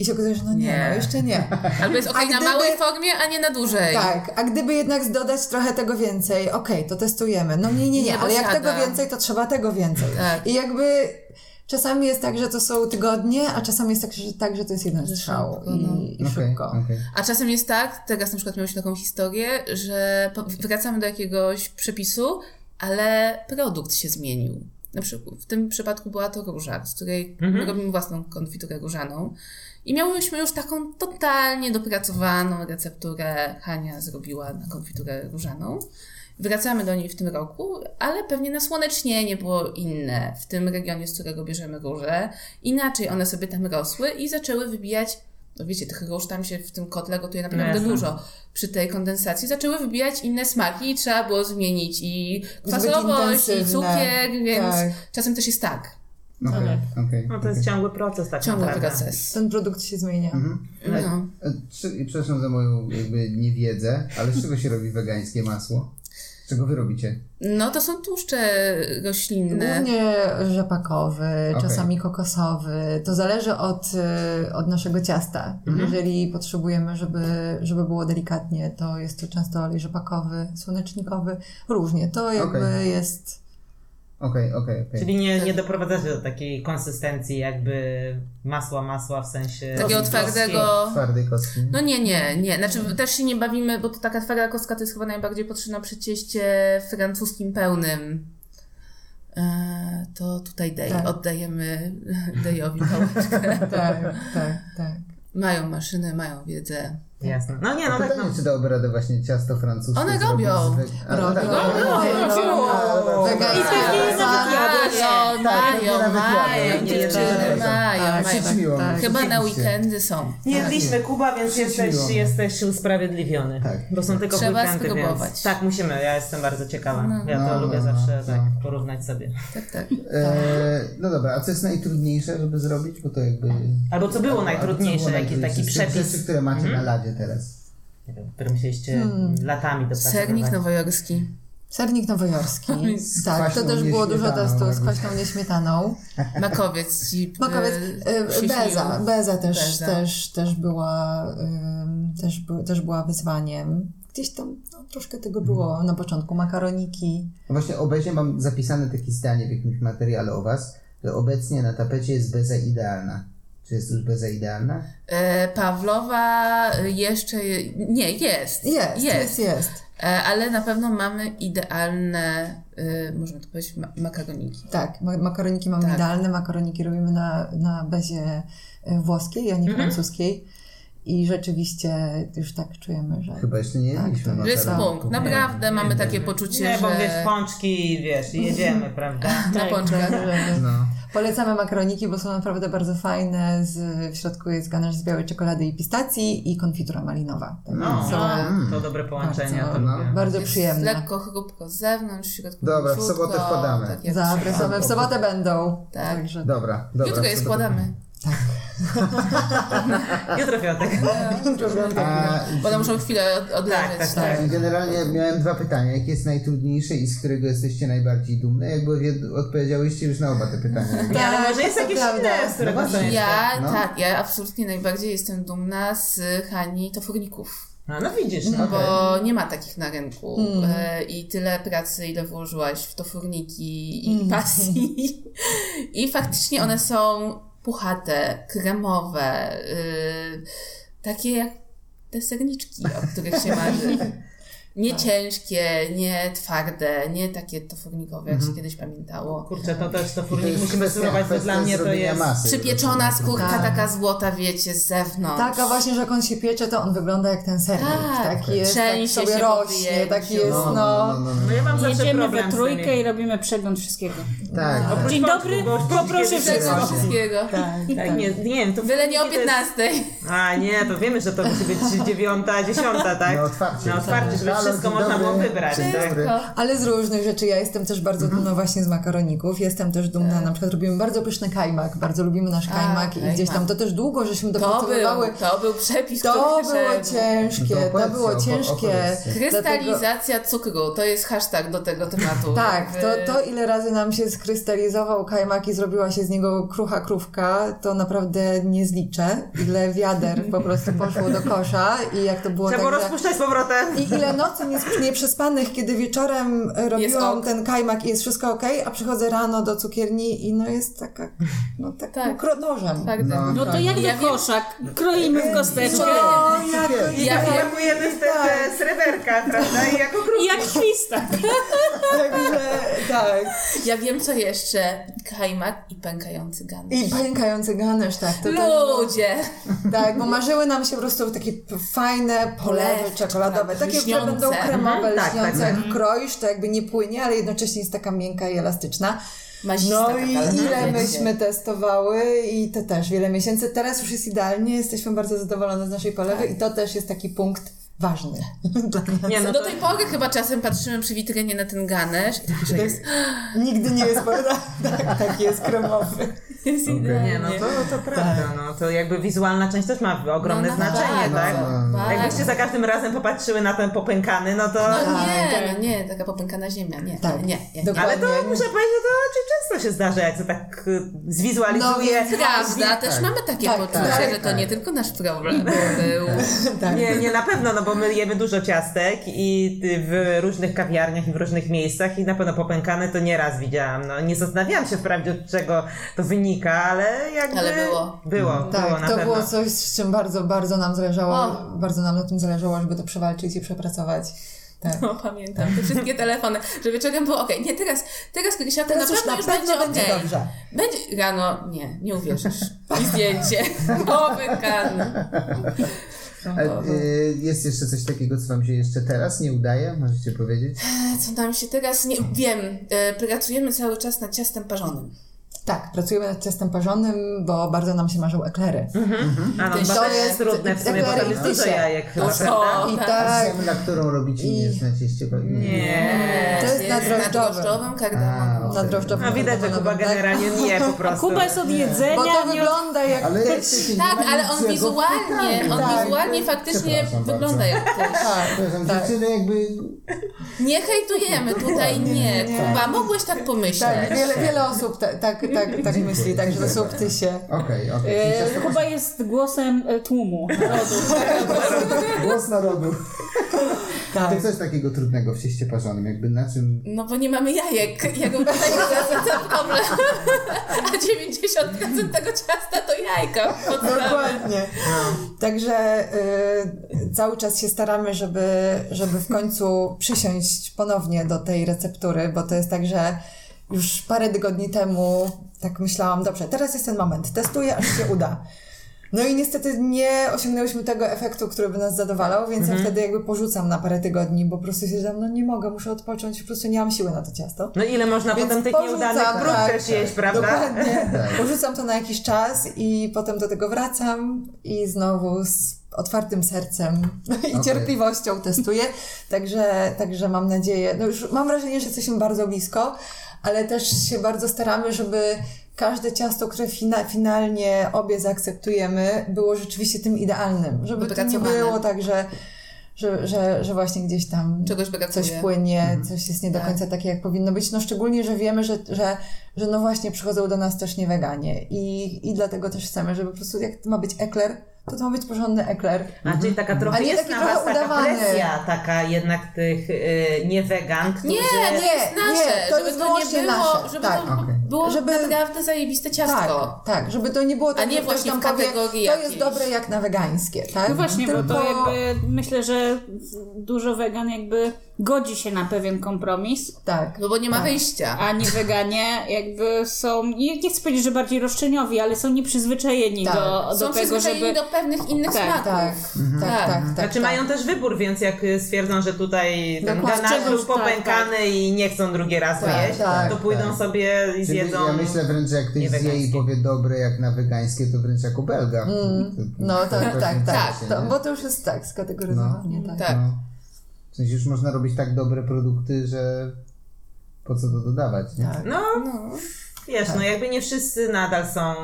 I się okazuje, że no nie, Nie. no jeszcze nie. Albo jest ok A na gdyby- małej formie, a nie na dłużej. Tak, a gdyby jednak dodać trochę tego więcej, okej, to testujemy. No nie, nie, nie, Nie ale jak tego więcej, to trzeba tego więcej. Tak. I jakby czasami jest tak, że to są tygodnie, a czasami jest tak, że, tak, że to jest jeden strzał szybko, i, no. i Okej, szybko. okej. A czasem jest tak, teraz na przykład miałyśmy taką historię, że wracamy do jakiegoś przepisu, ale produkt się zmienił. Na przykład w tym przypadku była to róża, z której Mhm. robimy własną konfiturę różaną. I miałyśmy już taką totalnie dopracowaną recepturę. Hania zrobiła na konfiturę różaną. Wracamy do niej w tym roku, ale pewnie nasłonecznienie było inne w tym regionie, z którego bierzemy róże. Inaczej one sobie tam rosły i zaczęły wybijać, no wiecie, tych róż tam się w tym kotle gotuje naprawdę Jasne. dużo. Przy tej kondensacji zaczęły wybijać inne smaki i trzeba było zmienić i kwasowość, i intensywne. cukier, więc Tak. czasem też jest tak. Okej, okej, No to jest ciągły proces tak Ciągły naprawdę. proces. Ten produkt się zmienia. Mhm. No. E, czy- Przepraszam za moją jakby niewiedzę, ale z czego się robi wegańskie masło? Z czego wy robicie? no to są tłuszcze roślinne. Głównie rzepakowy, czasami kokosowy. To zależy od, y, od naszego ciasta. Jeżeli potrzebujemy, żeby, żeby było delikatnie, to jest to często olej rzepakowy, słonecznikowy. Różnie. To jakby Okej. jest... Okej, okej, okej. Czyli nie, nie doprowadzacie do takiej konsystencji jakby masła, masła w sensie... Takiego twardego. Twardej kostki. No nie, nie, nie. Znaczy też się nie bawimy, bo to taka twarda kostka to jest chyba najbardziej potrzebna przy cieście francuskim pełnym. E, to tutaj Dej, Tak. oddajemy Dejowi pałeczkę. Tak, tak, tak. Mają maszynę, mają wiedzę. Jasne. No nie, no tak no. czy dałoby radę właśnie ciasto francuskie One robią. Robią. tak, robią. Wegańskie Mają, Tak, mają, nawet mają, dziewczyny Tak, mają, tak, mają. Tak. mnie, Chyba na weekendy są. Nie jedliśmy Kuba, więc jesteś, jesteś usprawiedliwiony. Tak. Bo są tylko Trzeba weekendy, spróbować. więc... Tak, musimy. Ja jestem bardzo ciekawa. Ja to No, lubię no, zawsze no, tak no. porównać sobie. Tak, tak. E, no dobra, a co jest najtrudniejsze, żeby zrobić? Bo to jakby... Albo co było najtrudniejsze, albo co jaki było taki przepis, rzeczy, które macie na ladzie teraz. nie wiem, który musieliście latami dopracować. Sernik nowojorski. Sernik nowojorski. Z Tak, to też było dużo testu z kwaśną nieśmietaną. Makowiec ci Makowiec, e, y, się Beza. Beza też, Beza. Też, też, była, też, by, też była wyzwaniem. Gdzieś tam no, troszkę tego było na początku. Makaroniki. No Właśnie obecnie mam zapisane takie zdanie w jakimś materiale o was, że obecnie na tapecie jest beza idealna. Czy jest już beza idealna? E, Pawlowa jeszcze. Nie, jest. Jest, jest, jest. E, ale na pewno mamy idealne, e, możemy to powiedzieć, ma- makaroniki. Tak, ma- makaroniki mamy Tak. idealne. Makaroniki robimy na, na bezie y, włoskiej, a nie Mhm. francuskiej. I rzeczywiście już tak czujemy, że Chyba jeszcze nie Tak, jedliśmy to Że jest punkt. Naprawdę mamy takie poczucie, Nie, bo że wiesz, pączki, wiesz, jedziemy, prawda? na pączkach. że- No. Polecamy makaroniki, bo są naprawdę bardzo fajne. Z, w środku jest ganasz z białej czekolady i pistacji i konfitura malinowa. Tak No, są to dobre połączenie, Bardzo, no. bardzo Jest przyjemne. lekko chrupko z zewnątrz, w środku Dobra, w sobotę wkładamy. Tak Zapraszamy, w sobotę będą. Tak. Także Dobra, dobra. Jutro je składamy. Jutro Piotrek. A, Bo one muszą chwilę od- odleżeć. Tak, tak, tak. Generalnie miałem dwa pytania. Jakie jest najtrudniejsze i z którego jesteście najbardziej dumne? Jakby odpowiedziałyście już na oba te pytania. Nie, ale może jest jakieś prawda. inne, z którego No. Ja, No. tak, ja absolutnie najbardziej jestem dumna z Hani Tofurników. No, no widzisz, no. Bo nie ma takich na rynku Mm. e, i tyle pracy, ile włożyłaś w to furniki i pasji. I faktycznie one są puchate, kremowe, y, takie jak te serniczki, o których się marzy. Nie ciężkie, nie twarde, nie takie tofurnikowe, jak się kiedyś pamiętało. Kurczę, to też to I to musimy spróbować, bo dla mnie to jest... masy. Przypieczona skórka Tak. taka złota, wiecie, z zewnątrz. Tak, a właśnie, że jak on się piecze, to on wygląda jak ten sernik. Tak. taki jest, tak Trzęsie sobie się rośnie, taki jest, no... no, no. No ja mam zawsze Jedziemy problem we trójkę i robimy przegląd wszystkiego. Tak. tak. Dzień dobry, poproszę kiedyś wszystko. właśnie. wszystkiego. Tak, nie, nie wiem, to Byle nie o furniki to jest- 15. A nie, to wiemy, że to musi być dziewiąta, dziesiąta, tak? Na otwarcie. Na otwarcie, żeby Halo, wszystko można było wybrać, tak? Ale z różnych rzeczy. Ja jestem też bardzo Mhm. dumna właśnie z makaroników. Jestem też dumna, Tak. na przykład robimy bardzo pyszny kajmak. Bardzo lubimy nasz kajmak i gdzieś tam to też długo, żeśmy To był, dopracowywały. to był przepis To było ciężkie, No to było ciężkie. Dlatego- Krystalizacja cukru, to jest hashtag do tego tematu. Tak, to, to ile razy nam się skrystalizował kajmak i zrobiła się z niego krucha krówka, to naprawdę nie zliczę. Ile wiader po prostu poszło do kosza i jak to było Trzeba było tak, że... rozpuszczać z powrotem. I ile nocy nieprzespanych, kiedy wieczorem e, robiłam ok. ten kajmak i jest wszystko ok, a przychodzę rano do cukierni i no jest taka, no tak, Tak. tak. nożem. Tak, No. No to jak Ja koszak, kroimy w kosteczkę No, jak Ja tak. Pakujemy w te, te sreberka, prawda? I jako jak świstak. Także, tak. Ja wiem co jeszcze. Kajmak i pękający ganek. I pękający ganerz, tak. To, Ludzie! tak, bo marzyły nam się po prostu takie fajne polewy czekoladowe, tak, takie, które. Będą kremowe, Mhm, tak, lśniące, tak, jak kroisz, to jakby nie płynie, ale jednocześnie jest taka miękka i elastyczna. Mazista No i ale ile myśmy testowały i to też wiele miesięcy. Teraz już jest idealnie, jesteśmy bardzo zadowolone z naszej polewy i to też jest taki punkt ważny. Dla nas. Nie, no Do to, tej pory chyba czasem patrzymy przy witrynie na ten ganerz i tak, że jest, Nigdy nie jest tak, taki jest kremowy. Jest nie, idealnie. no to, to prawda, no to jakby wizualna część też ma ogromne No, no, znaczenie, bardzo, tak? bardzo. Jakbyście za każdym razem popatrzyły na ten popękany, no to... No Tak, nie, no nie, taka popękana ziemia, nie, Tak. nie, nie. nie. Dokładnie. Ale to muszę powiedzieć, że to raczej często się zdarza, jak to tak y, zwizualizuje. No, Prawda, też mamy takie Tak, poczucie, tak, że to tak. nie tylko nasz problem był. Tak. Nie, nie na pewno, no bo my jemy dużo ciastek i w różnych kawiarniach i w różnych miejscach i na pewno popękane to nieraz widziałam. No nie zastanawiałam się wprawdzie od czego to wynika, ale jakby... Ale było. Było, było Tak, na to pewno. było coś, z czym bardzo, bardzo nam zależało, O. bardzo nam na tym zależało, żeby to przewalczyć i przepracować. Tak. No pamiętam, te wszystkie telefony, że wieczorem było okej, nie teraz, teraz Krysiaka na Teraz już pewno na już pewno będzie dobrze. Będzie rano, nie, nie uwierzysz. I zdjęcie. Popękany. A, y, jest jeszcze coś takiego, co wam się jeszcze teraz nie udaje? Możecie powiedzieć? Co nam się teraz, nie wiem, e, pracujemy cały czas nad ciastem parzonym. Tak, pracujemy nad ciastem parzonym, bo bardzo nam się marzą eklery. A no, To to jest- jest trudne w sumie, bo tam jest eklery dużo i jajek prawda? I tak. tak, Semla, którą robicie, nie jest na cieście. Nie. To jest na drożdżowym. drożdżowym kardamonu. na drożdżowym No widać, że Kuba kardemonowym, tak? generalnie nie po prostu. Kuba jest od jedzenia, Bo to wygląda jak Ale Tak, ale on wizualnie, on Tak. wizualnie faktycznie wygląda jak też. Tak, tak. dziewczyny jakby... Nie hejtujemy, tutaj nie. Kuba, mogłeś tak pomyśleć. Tak, wiele, osób ta, tak, tak, tak myśli, także to subtysie. Okej, okej. E, Kuba jest głosem e, tłumu. Głos narodu. Tak. To coś takiego trudnego w cieście parzonym, jakby na czym... No bo nie mamy jajek. Ja go za ten problem. A 90% tego ciasta to jajka. Dokładnie. Także y, cały czas się staramy, żeby, żeby w końcu przysiąść ponownie do tej receptury, bo to jest tak, że już parę tygodni temu tak myślałam, dobrze, teraz jest ten moment, testuję, aż się uda. No i niestety nie osiągnęłyśmy tego efektu, który by nas zadowalał, więc ja wtedy jakby porzucam na parę tygodni, bo po prostu stwierdzam, no nie mogę, muszę odpocząć, po prostu nie mam siły na to ciasto. No ile można Więc potem tych porzucam, nieudanych prób tak, też jeść, prawda? Dokładnie. Porzucam to na jakiś czas i potem do tego wracam i znowu z otwartym sercem i Okej. cierpliwością testuję. Także, także mam nadzieję, no już mam wrażenie, że jesteśmy bardzo blisko, ale też się bardzo staramy, żeby każde ciasto, które fina, finalnie obie zaakceptujemy, było rzeczywiście tym idealnym. Żeby to nie było tak, że że, że, że właśnie gdzieś tam Czegoś coś płynie, coś jest nie do końca takie, jak powinno być. No szczególnie, że wiemy, że, że, że no właśnie przychodzą do nas też nie weganie i, i dlatego też chcemy, żeby po prostu jak ma być ekler, to to ma być porządny ekler. A czyli taka trochę A nie jest taki na was taka udawany. presja, taka jednak tych y, niewegan, którzy... Nie, to Nie, jest nasze, nie, to żeby jest to nie było, nasze, żeby tak. to Okej. było Żeby- naprawdę zajebiste ciastko. Tak, tak, żeby to nie było tak, nie że ktoś właśnie tam w powie, kategorii to jakiejś. jest dobre jak na wegańskie, tak? No właśnie, Tylko... bo to jakby myślę, że dużo wegan jakby godzi się na pewien kompromis, Tak. No bo nie ma Tak. wyjścia. a nie weganie jakby są, nie, nie chcę powiedzieć, że bardziej roszczeniowi, ale są nieprzyzwyczajeni Tak. do, do Są tego, przyzwyczajeni żeby... do pewnych innych Tak, smaków. Tak, tak, tak, tak. Znaczy tak. mają też wybór, więc jak y, stwierdzą, że tutaj ten Dokładnie. ganasz był Czegoś, tak, popękany i nie chcą drugi raz Tak, jeść, tak, to pójdą tak. sobie i Czyli zjedzą... Ja myślę wręcz, że jak ktoś zje i powie dobre jak na wegańskie, to wręcz jako belga. To- No to tak, tak, tak. To, bo to już jest tak, skategoryzowanie, tak. Tak. No. W sensie już można robić tak dobre produkty, że po co to dodawać, nie? Tak. No, wiesz, no jakby nie wszyscy nadal są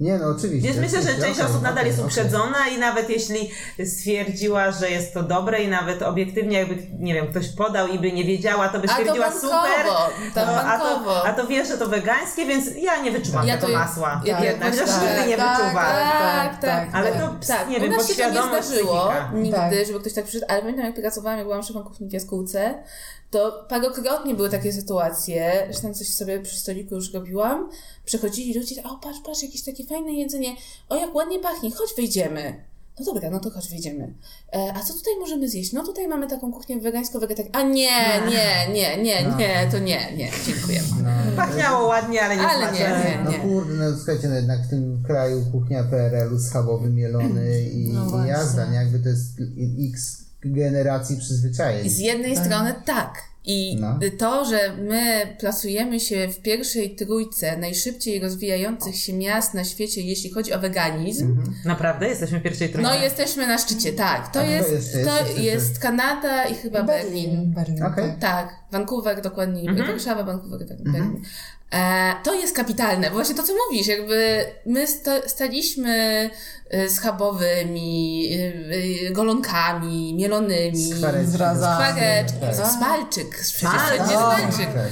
Nie, no oczywiście. Więc myślę, że część osób nadal jest uprzedzona i nawet jeśli stwierdziła, że jest to dobre i nawet obiektywnie jakby, nie wiem, ktoś podał i by nie wiedziała, to by A to stwierdziła bankowo, super. to no, a, to, a to wie, że to wegańskie, więc ja nie wyczuwam Ja tego to- masła. ja- jednak, ja- chociaż tak, nigdy nie tak, wyczuwam. Tak, tak, Ale tak. to, ps, tak. nie wiem, się to nie zdarzyło psychika. nigdy, Tak. żeby ktoś tak przyszedł, ale pamiętam jak pracowałam, jak byłam szefem kuchni w jaskółce, to parokrotnie były takie sytuacje, że tam coś sobie przy stoliku już robiłam, przychodzili ludzie, o patrz, patrz, jakieś takie fajne jedzenie, o jak ładnie pachnie, chodź wyjdziemy. No dobra, no to chodź, wyjdziemy. E, a co tutaj możemy zjeść? No tutaj mamy taką kuchnię wegańsko-wegetariańską. A nie, nie, nie, nie, nie, to nie, nie, dziękuję. Pachniało ładnie, ale nie Ale nie, No nie. kurde, no słuchajcie, no jednak w tym kraju kuchnia PRL-u schabowy mielony i, No i jazda, nie? Jakby to jest x generacji przyzwyczajeń. I z jednej strony tak. I No. to, że my plasujemy się w pierwszej trójce najszybciej rozwijających się miast na świecie, jeśli chodzi o weganizm, Naprawdę? Jesteśmy w pierwszej trójce? no jesteśmy na szczycie, tak. To A kto jest, jeszcze jest? to Jeszcze jest Kanada i chyba Berlin. Berlin. Berlin. Okej. tak. Tak, Vancouver dokładniej, Mhm. Warszawa, Vancouver, tak, Berlin. E, to jest kapitalne, bo właśnie to, co mówisz, jakby my sta, staliśmy y, schabowymi, y, y, golonkami, mielonymi, Skwareczki. Szpareczki, Tak. smalczyk, przecież Smalczyk. O. smalczyk. Tak.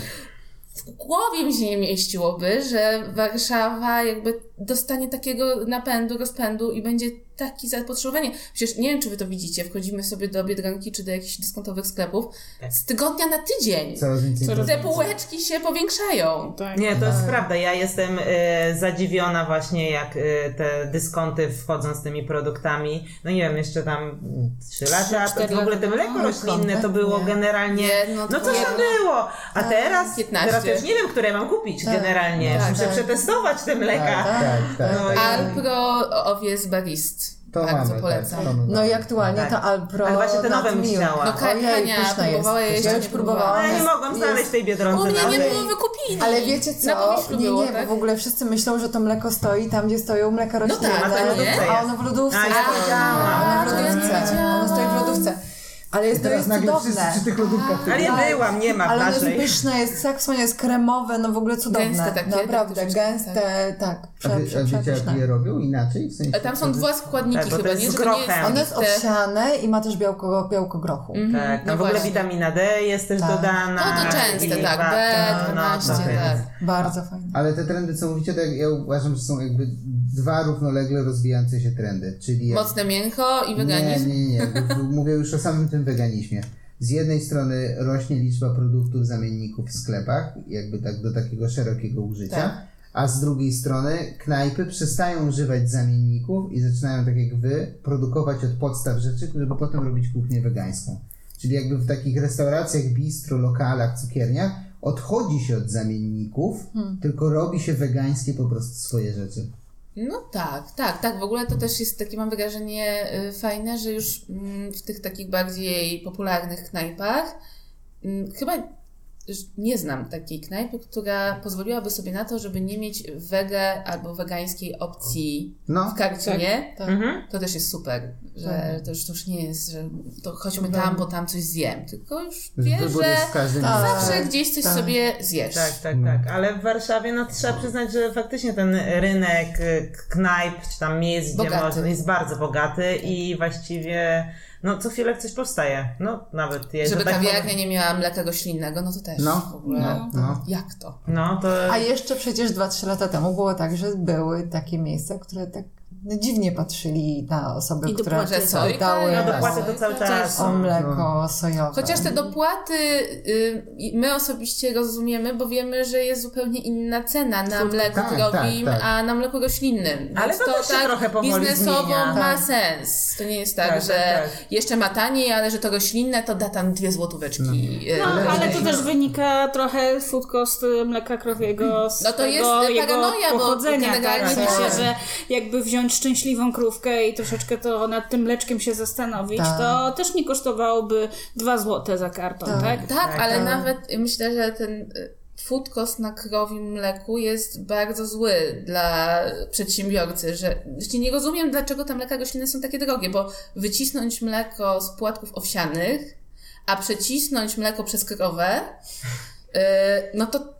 W głowie mi się nie mieściłoby, że Warszawa jakby dostanie takiego napędu, rozpędu i będzie takie zapotrzebowanie. Przecież nie wiem, czy wy to widzicie, wchodzimy sobie do Biedronki czy do jakichś dyskontowych sklepów, z tygodnia na tydzień. Coraz więcej Coraz Te półeczki się powiększają. Tak. Nie, to jest prawda. Ja jestem e, zadziwiona właśnie, jak e, te dyskonty wchodzą z tymi produktami. No nie wiem, jeszcze tam mm, trzy lata, to w ogóle te mleko No, roślinne to było kompletnie. generalnie... Nie, no no się jedno. było. A teraz, 15. teraz już nie wiem, które mam kupić generalnie. tak, Muszę tak. przetestować te mleka. Tak, tak, tak. No i- Alpro owiec barist. To Bardzo mamy, polecam. Tak, to mamy. No i aktualnie Tak. ta Alpro Ale właśnie te nowe chciała. No Kania próbowała, ja jest. jeszcze Ja nie już próbowałam. No ja nie mogłam znaleźć jest- tej biedronce. U mnie nie nawet. było wykupili. Ale wiecie Na co? Pomyślu Nie, było, nie, tak? bo w ogóle wszyscy myślą, że to mleko stoi tam, gdzie stoją mleka roślinne. tak, a to ono w lodówce. A, ja wiedziałam. Ono w to ja nie lodówce. Ono stoi w lodówce. Ale jest, to Teraz jest nagle wszyscy cudowne. przy tych lodówkach. Ale ja Tak. byłam, nie ma Ale ono jest pyszne, jest tak jest kremowe, no w ogóle cudowne. Gęste takie, Naprawdę, tak, gęste, tak. A, Prze, wy, prze, a wiecie, jak je robią inaczej? W sensie, A Tam są dwa składniki Tak, chyba, jest nie? z to nie jest grochem. Ono jest owsiane i ma też białko, białko grochu. Tak, no no w ogóle właśnie. witamina D jest też Tak. dodana. No to częste, tak, wa- B12, no, to jest- tak. Bardzo fajne. Ale te trendy, co mówicie, to jak ja uważam, że są jakby dwa równolegle rozwijające się trendy. Czyli jak... Mocne mięcho i weganizm. nie, nie. nie. Mówię już o samym tym weganizmie. Z jednej strony rośnie liczba produktów, zamienników w sklepach, jakby tak do takiego szerokiego użycia, Tak. a z drugiej strony knajpy przestają używać zamienników i zaczynają, tak jak wy, produkować od podstaw rzeczy, żeby potem robić kuchnię wegańską. Czyli jakby w takich restauracjach, bistro, lokalach, cukierniach odchodzi się od zamienników, tylko robi się wegańskie po prostu swoje rzeczy. No tak, tak, tak. W ogóle to też jest takie, mam wrażenie, y, fajne, że już mm, w tych takich bardziej popularnych knajpach mm, chyba nie znam takiej knajpy, która pozwoliłaby sobie na to, żeby nie mieć wege albo wegańskiej opcji No, w karcinie. Tak. Mhm. To też jest super, że Tak. to już, to już nie jest, że to chodźmy tam, bo tam coś zjem, tylko już wybór że Tak. zawsze gdzieś coś tak. sobie zjesz. Tak, tak, tak. Ale w Warszawie no, trzeba przyznać, że faktycznie ten rynek knajp czy tam miejsc, gdzie Bogaty. można, jest bardzo bogaty i właściwie no co chwilę coś powstaje. No nawet jest. Żeby tak kawiarnia powiem- nie miała mleka roślinnego, no to też No, w ogóle. no, no. Jak to? No to. A jeszcze przecież 2-3 lata temu było tak, że były takie miejsca, które tak dziwnie patrzyli na osoby, I które dopłaty sojka, dały i No Tak. dopłaty to cały czas. o mleko sojowe. Chociaż te dopłaty y, my osobiście rozumiemy, bo wiemy, że jest zupełnie inna cena na mleku tak, krowim, tak, tak. a na mleku roślinnym. Ale Więc to też tak trochę powoli biznesowo zmienia. ma Tak. sens. To nie jest tak, Tak, że tak, tak. jeszcze ma taniej, ale że to roślinne to da tam dwie złotóweczki. y, No, Ale- to też wynika trochę food cost y, mleka krowiego z No to jest paranoja, bo pochodzenia, tak? generalnie tak. że jakby wziąć szczęśliwą krówkę i troszeczkę to nad tym mleczkiem się zastanowić, Tak. to też nie kosztowałoby 2 złote za karton, tak? Tak. Tak, ale tak. nawet myślę, że ten y, food cost na krowim mleku jest bardzo zły dla przedsiębiorcy, że właściwie nie rozumiem, dlaczego te mleka roślinne są takie drogie, bo wycisnąć mleko z płatków owsianych, a przecisnąć mleko przez krowę, y, no to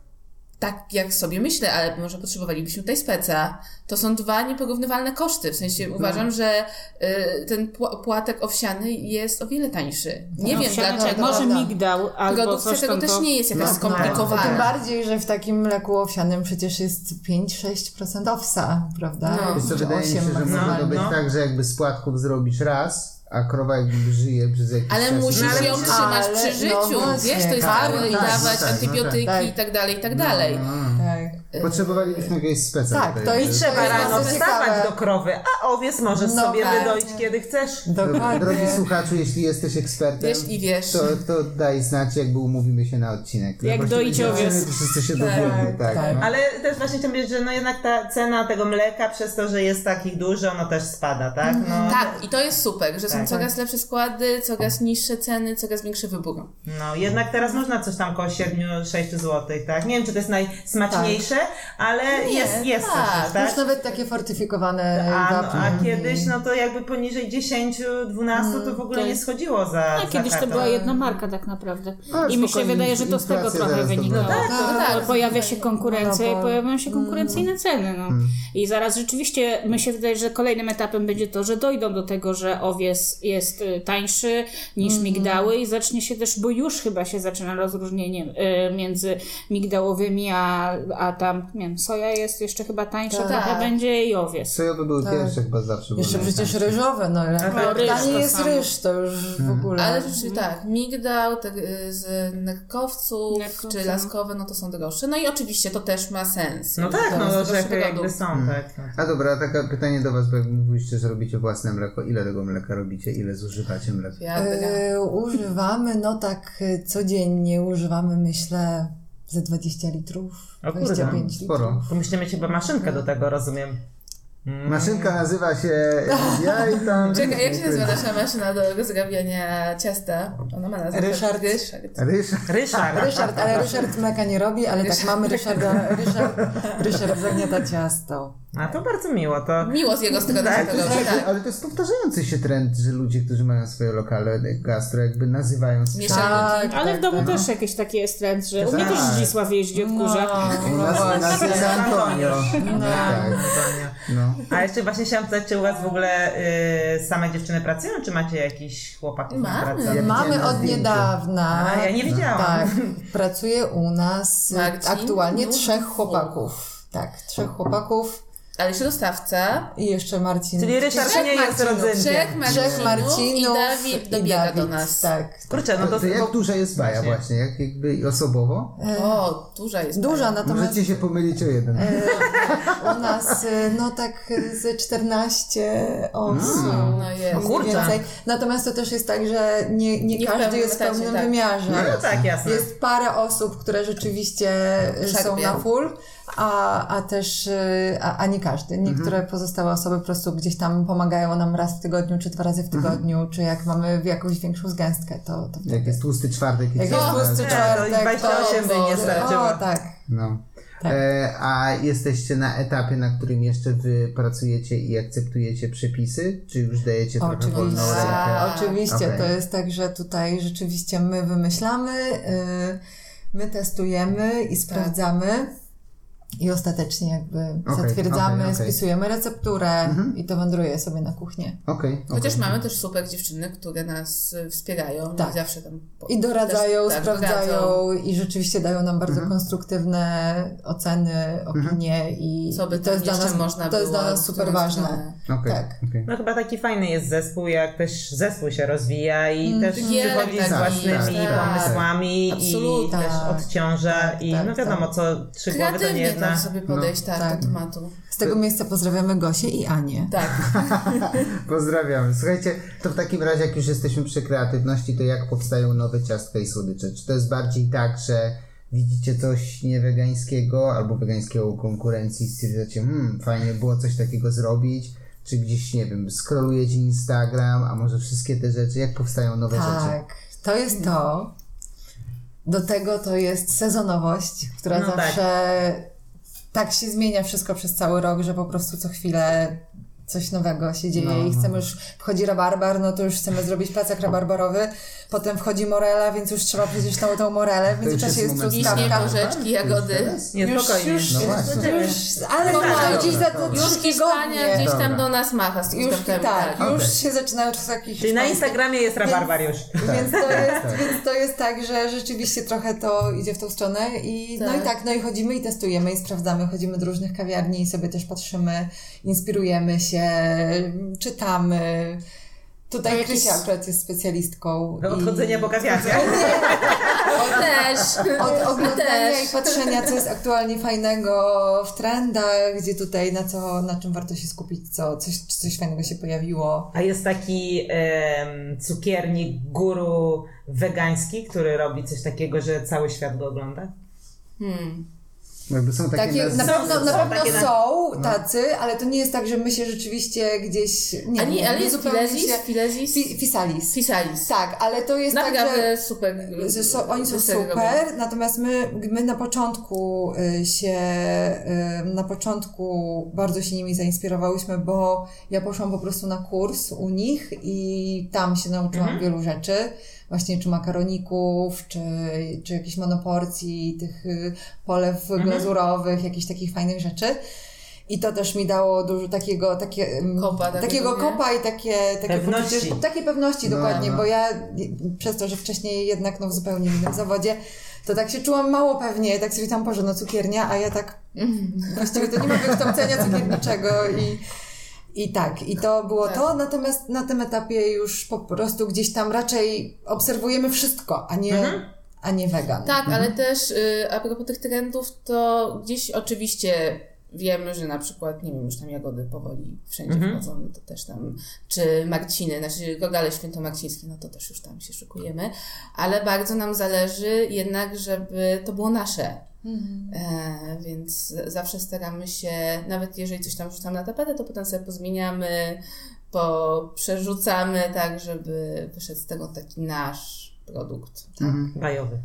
tak jak sobie myślę, ale może potrzebowalibyśmy tutaj speca. To są dwa nieporównywalne koszty. W sensie uważam, że y, ten pła- płatek owsiany jest o wiele tańszy. Nie wiem Owsianek, dlaczego. Może migdał albo Produkcja coś tego też to... nie jest jakaś No, Tym skomplikowana. bardziej, że w takim mleku owsianym przecież jest 5-6% owsa, prawda? No. Wiesz co, wydaje mi się, 8 że może to być no. tak, że jakby z płatków zrobisz raz, a krowa żyje przez jakiś Ale czas. musisz ale- ją trzymać ale- przy no życiu, właśnie, wiesz, to jest tak, tak, i tak, dawać tak, no antybiotyki tak. i tak dalej, i tak dalej. No. Tak. Potrzebowalibyśmy jakiegoś speca. Tak, to jest- Trzeba rano wstawać do krowy, a owiec możesz No sobie tak. wydoić kiedy chcesz. Dokładnie. Drogi słuchaczu, jeśli jesteś ekspertem, Wiesz i wiesz. to, to daj znać, jakby umówimy się na odcinek. Jak będziemy owiec. Wszyscy się dowiemy, tak. tak. no. Ale też właśnie chciałam powiedzieć, że no jednak ta cena tego mleka przez to, że jest takich dużo, no też spada, tak? No, Tak, i to jest super, że są Tak. coraz lepsze składy, coraz niższe ceny, coraz większy wybór. no jednak teraz można coś tam koło 7-6 zł, tak? Nie wiem, czy to jest najsmaczniejsze, ale jest, jest tak. coś, tak? Już nawet takie fortyfikowane A, no, a kiedyś, no to jakby poniżej 10-12 to w ogóle tak. nie schodziło za A za kiedyś to karton. była jedna marka tak naprawdę. Ale I mi się wydaje, że to z tego trochę to wynikało. będzie. No tak, Bo tak. Pojawia się konkurencja i Monopol. pojawiają się konkurencyjne ceny. No. I zaraz rzeczywiście mi się wydaje, że kolejnym etapem będzie to, że dojdą do tego, że owiec jest y, tańszy niż migdały i zacznie się też, bo już chyba się zaczyna rozróżnienie y, między migdałowymi, a, a tam, nie wiem, soja jest jeszcze chyba tańsza Tak. trochę będzie i owiec. Sojowe były Tak. pierwsze chyba zawsze. Jeszcze przecież najtańsze. ryżowe, no jak tak, ryż to jest samo. ryż, to już w ogóle. Ale rzeczywiście tak, migdał te, y, z nerkowców Nerkowców. czy laskowe, no to są droższe. No i oczywiście to też ma sens. No tak, To no droższego jakby są, tak. A dobra, takie pytanie do Was, bo jak mówiliście, że robicie własne mleko. Ile tego mleka robicie? Ile zużywacie mleka? E, używamy, no tak codziennie używamy, myślę, ze 20 litrów, O kurde, 25 litrów. Sporo. To musicie mieć chyba maszynkę do tego, rozumiem. Maszynka nazywa się ja i tam... Czekaj, jak się nazywa nasza maszyna do rozrabiania ciasta? Ona ma nazwę. Ryszard. Ryszard. Ryszard. Ryszard. Ryszard, ale Ryszard mleka nie robi, ale tak mamy Ryszarda, Ryszard, Ryszard zagniata ciasto. A to bardzo miło, to... Miło z jego strony, Tak, robi, Ale, tak. ale to jest powtarzający się trend, że ludzie, którzy mają swoje lokale gastro, jakby nazywają swój- Mieszanki. Ale w domu tak. też jakiś taki jest trend, że u mnie też Tak. Zdzisław jeździ od kurza. U nas, u nas jest Antonio. No. Tak, no. A jeszcze właśnie chciałam zapytać, czy u Was w ogóle y, same dziewczyny pracują, czy macie jakichś chłopaków na Mamy. Ja Mamy od niedawna. A, ja nie widziałam. Tak, pracuje u nas e, Marcin, aktualnie trzech chłopaków. Tak, trzech chłopaków Ale jeszcze dostawca. i jeszcze Marcin. Czyli Ryszard Trzech nie jest rodzynkiem. Trzech Marcinów, Trzech Marcinów i Dawid dobiega do nas. Tak. Kurczę, no To, jak duża jest baja Właśnie. Jak jakby osobowo? O, duża jest. Duża, pani. natomiast Możecie się pomylić o jeden. u nas e, no tak e, ze 14 osób. No jest. mniej kurczę. więcej. Natomiast to też jest tak, że nie, nie, Nie każdy jest w pełnym tak. wymiarze. No tak, jasne. Jest parę osób, które rzeczywiście są na full, a, a też y, a, a nie każdy. Niektóre Mhm. pozostałe osoby po prostu gdzieś tam pomagają nam raz w tygodniu, czy dwa razy w tygodniu, czy jak mamy jakąś większą zgęstkę, to, to. Jak jest tłusty czwartek i Jak jest tłusty Nie, czwartek, to 28 by nie starczyło. O, tak. No. Tak. E, a jesteście na etapie, na którym jeszcze wy pracujecie i akceptujecie przepisy? Czy już dajecie trochę Oczywiście, wolną rękę? A, oczywiście. okej. To jest tak, że tutaj rzeczywiście my wymyślamy, y, my testujemy i sprawdzamy. I ostatecznie jakby Okej, zatwierdzamy, okej, okej. spisujemy recepturę recepturę i to wędruje sobie na kuchnię. Okej. Chociaż mamy też super dziewczyny, które nas y, wspierają Tak. i zawsze tam... po- I doradzają, też, tak, sprawdzają doradzą. i rzeczywiście dają nam bardzo Mhm. konstruktywne oceny, opinie i, Co by i to jest dla nas, można to jest dla nas super ważne. Tak. okej. No chyba taki fajny jest zespół, jak też zespół się rozwija i też Wiele przychodzi z takich, własnymi tak. pomysłami i też Tak. odciąża Tak, i tak, no wiadomo tak. co, trzy głowy to nie Tam sobie podejść tak, tak. do tematu. Z tego miejsca pozdrawiamy Gosię i Anię. Tak. Pozdrawiam. Słuchajcie, to w takim razie, jak już jesteśmy przy kreatywności, to jak powstają nowe ciastka i słodycze? Czy to jest bardziej tak, że widzicie coś niewegańskiego albo wegańskiego u konkurencji i stwierdzacie, hmm, fajnie było coś takiego zrobić? Czy gdzieś, nie wiem, scrollujecie Instagram, a może wszystkie te rzeczy? Jak powstają nowe rzeczy? Tak, to jest to. Do tego to jest sezonowość, która No tak. zawsze tak. Się zmienia wszystko przez cały rok, że po prostu co chwilę coś nowego się dzieje No, i no. chcemy już, wchodzi rabarbar, no to już chcemy zrobić placek rabarbarowy, potem wchodzi morela, więc już trzeba przecież tą, tą morelę, w już międzyczasie jest truskawka. porzeczki, jagody. Nie, Już, spokojnie. już, No właśnie. już, ale Tak, to gdzieś za to Już Hiszpania gdzieś tam do nas macha z Już, tak, tak. już Okej. się zaczynają truskawki Czyli na. Instagramie jest rabarbar już. Więc to, jest, tak. więc to jest tak, że rzeczywiście trochę to idzie w tą stronę i no Tak. i tak, no i chodzimy i testujemy i sprawdzamy, chodzimy do różnych kawiarni i sobie też patrzymy, inspirujemy się, czytamy. Tutaj jakieś- Krysia akurat jest specjalistką. Do i- odchodzenia po kawiarniach. Też. Od oglądania Też. i patrzenia, co jest aktualnie fajnego w trendach, gdzie tutaj na co, na czym warto się skupić, co, coś, coś fajnego się pojawiło. A jest taki em, cukiernik guru wegański, który robi coś takiego, że cały świat go ogląda? Hmm. Jakby są takie, Takie, nazwy- na pewno, są na pewno takie są tacy, ale to nie jest tak, że my się rzeczywiście gdzieś. Nie, A nie, ale jest zupełnie Filezis? się- Filezis? Fi, fisalis. Fisalis. Tak, ale to jest tak, Naprawdę że. super. że są, oni są serio robią. super, natomiast my, my na początku y, się, y, na początku bardzo się nimi zainspirowałyśmy, bo ja poszłam po prostu na kurs u nich i tam się nauczyłam wielu rzeczy, właśnie czy makaroników, czy, czy jakichś monoporcji, tych y, polew glazurowych, jakichś takich fajnych rzeczy. I to też mi dało dużo takiego, takie, mm, Kopa takiego, takiego nie? kopa i takie, takie Pewności. poczucie, takie pewności No, dokładnie, no. bo ja przez to, że wcześniej jednak no, w zupełnie innym zawodzie, to tak się czułam mało pewnie, tak sobie tam Boże, no cukiernia, a ja tak właściwie to nie mam wykształcenia cukierniczego i, i tak, i to było Tak. to, natomiast na tym etapie już po prostu gdzieś tam raczej obserwujemy wszystko, a nie, a nie wegan. Tak, ale też y, a propos tych trendów, to gdzieś oczywiście wiemy, że na przykład, nie wiem, już tam jagody powoli wszędzie wchodzą, no to też tam, czy Marciny, znaczy Gogale Świętomarcińskie, no to też już tam się szykujemy, ale bardzo nam zależy jednak, żeby to było nasze. E, więc zawsze staramy się, nawet jeżeli coś tam wrzucam na tapetę, to potem sobie pozmieniamy, po, przerzucamy tak, żeby wyszedł z tego taki nasz produkt. Bajowy.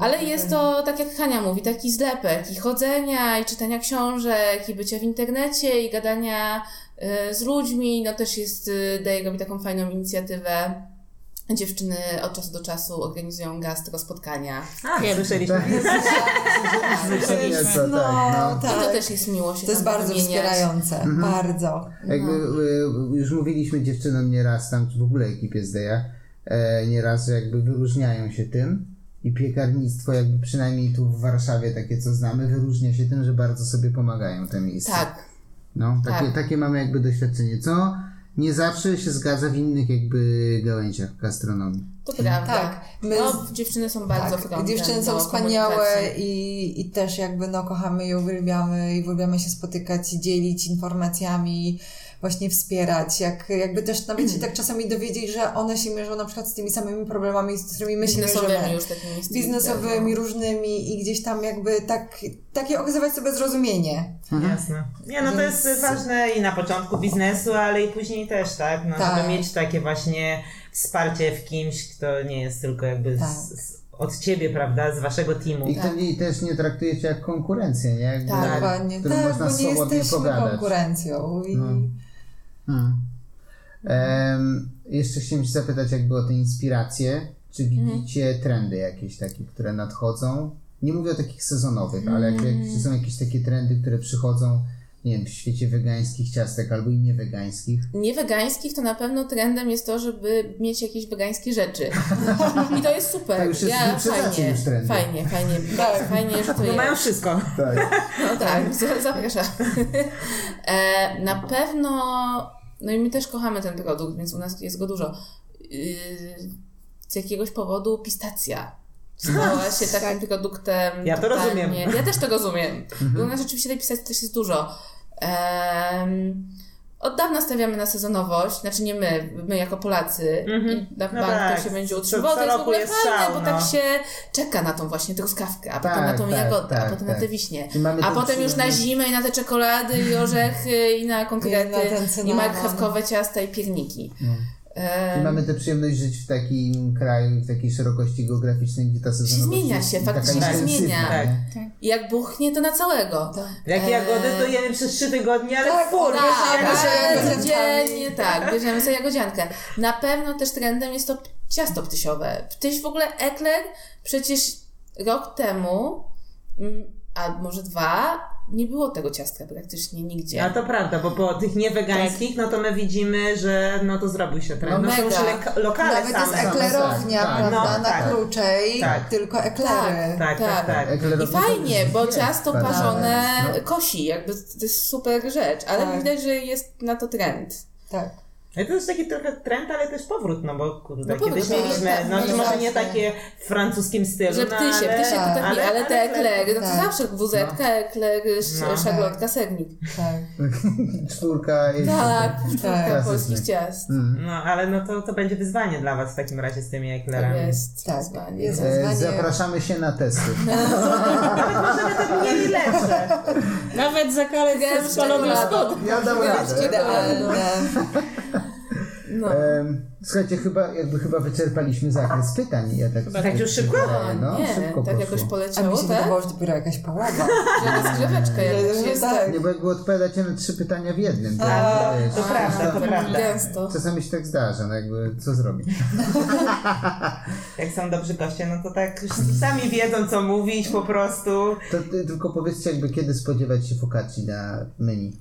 Ale jest to, tak jak Hania mówi, taki zlepek i chodzenia, i czytania książek, i bycia w internecie, i gadania y, z ludźmi. No też jest, y, daje robi taką fajną inicjatywę. Dziewczyny od czasu do czasu organizują gastro spotkania. A, słyszeliśmy. Nieco, No, tak, no. I to tak. też jest miło się To jest bardzo wymieniać. wspierające, bardzo. Jakby y, już mówiliśmy dziewczynom nieraz tam, czy w ogóle ekipie Zdeja, e, nieraz, że jakby wyróżniają się tym i piekarnictwo jakby przynajmniej tu w Warszawie takie co znamy wyróżnia się tym, że bardzo sobie pomagają te miejsca. Tak, No, takie, tak. takie mamy jakby doświadczenie, co nie zawsze się zgadza w innych jakby gałęziach gastronomii. to prawda. Tak, my No, dziewczyny są bardzo tak, frontem dziewczyny są wspaniałe i, i też jakby no kochamy je, uwielbiamy i uwielbiamy się spotykać i dzielić informacjami, właśnie wspierać, jak, jakby też nawet się tak czasami dowiedzieć, że one się mierzą na przykład z tymi samymi problemami, z którymi my się Biznesowymi mierzymy. już takimi Biznesowymi, no. różnymi i gdzieś tam jakby tak, takie okazywać sobie zrozumienie. Jasne. Nie, no to jest Więc- ważne i na początku biznesu, ale i później też, tak? No, Tak. Żeby mieć takie właśnie wsparcie w kimś, kto nie jest tylko jakby Tak. z, z, od ciebie, prawda? Z waszego teamu. I to nie, też nie traktujecie jak konkurencję, nie? Jakby, Tak, Dokładnie, tak, można bo nie jesteśmy pogadać. konkurencją i No. Hmm. Em, jeszcze chciałem się zapytać jakby o te inspiracje. Czy Mhm. widzicie trendy jakieś takie, które nadchodzą nie mówię o takich sezonowych, ale jak, jak są jakieś takie trendy, które przychodzą, nie wiem, w świecie wegańskich ciastek albo i niewegańskich. Niewegańskich to na pewno trendem jest to, żeby mieć jakieś wegańskie rzeczy. I to jest super. To już jest- ja, fajnie, już trendy. fajnie, fajnie, fajnie, że to Bo jest. mają wszystko. Tak. No tak, zapraszam. E, na pewno, no i my też kochamy ten produkt, więc u nas jest go dużo. Yy, z jakiegoś powodu pistacja stała się takim produktem. Ja to totalnie- rozumiem. Ja też to rozumiem. I u nas rzeczywiście tej też jest dużo. Em, od dawna stawiamy na sezonowość, znaczy nie my, my jako Polacy na No bank tak. to się będzie co To jest w ogóle jest fajne, szał, bo no. tak się czeka na tą właśnie truskawkę, a potem Tak, na tą tak, jagodę, a tak, potem tak. na te wiśnie. A potem już na zimę i na te czekolady i orzechy i na konkrety I na i marchewkowe ciasta i pierniki. E, I mamy tę przyjemność żyć w takim kraju, w takiej szerokości geograficznej, gdzie ta sezonowość zmienia się, faktycznie się zmienia. Tak. I jak buchnie, to na całego. Jak jagody to jemy przez trzy tygodnie, ale Tak, fur, tak, Tak, codziennie, tak, bierzemy sobie jagodziankę. Na pewno też trendem jest to ciasto ptysiowe. Ptyś w ogóle ekler przecież rok temu, mm, a może dwa, nie było tego ciastka praktycznie nigdzie. A to prawda, bo po tych niewegańskich, no to my widzimy, że no to zrobił się trend. No No, są już lokale Nawet jest same. eklerownia, tak, prawda, no, na tak. Kluczej, Tak. tylko eklery. Tak, tak, tak. I Eklerownica fajnie, bo jest, ciasto tak. parzone No. kosi, jakby to jest super rzecz, ale Tak. widać, że jest na to trend. Tak. Ale to jest taki trochę trend, ale też powrót, no bo kurde, No powrót, kiedyś no, mieliśmy, tak, no, no że może nie takie w francuskim stylu, Że no, ptysie, ale... ptysie to tak, ale- ale, ale te eklery, no to tak. zawsze wuzetka, ekler, No. no. szarlotka, sernik. Tak. Czwórka jest... Tak, Tak. czwórka polskich ciast. No, ale no to, to będzie wyzwanie dla Was w takim razie z tymi To eklerami. jest Tak, wyzwanie. jest E, wyzwanie. Zapraszamy się na testy. Nawet możemy te mieli lepsze. Nawet zakalec Gęś z. Ja dam radę. No. Słuchajcie, chyba, jakby chyba wyczerpaliśmy zakres pytań. Ja tak, tak już szybko? wydaje, No, nie, szybko tak poszło. jakoś A poleciało, mi się tak? wydawało, że dopiero jakaś połowa. Że skrzeweczka jakaś jest. tak. Nie, bo jakby odpowiadacie na trzy pytania w jednym. To, A, wiesz, to prawda, to prawda. Gęsto. Czasami się tak zdarza, no jakby co zrobić. Jak są dobrzy goście, no to tak już sami wiedzą, co mówić po prostu. To ty, tylko powiedzcie jakby kiedy spodziewać się focacci na menu.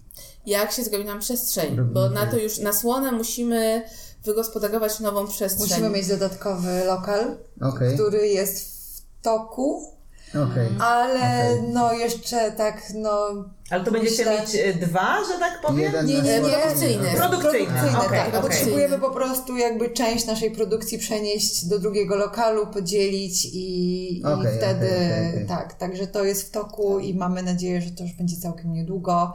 Jak się zrobi nam przestrzeń, bo na to. już, na słonę musimy wygospodarować nową przestrzeń. Musimy mieć dodatkowy lokal, Okej, który jest w toku, okej. ale Okej. no jeszcze tak, no... Ale to będziecie Myślę- mieć y, dwa, że tak powiem? Jeden Nie, nie, nie. Produkcyjny. Okej. Produkcyjny, Produkcyjne, okej, tak. okej. Potrzebujemy po prostu jakby część naszej produkcji przenieść do drugiego lokalu, podzielić i, i wtedy tak, także to jest w toku i mamy nadzieję, że to już będzie całkiem niedługo.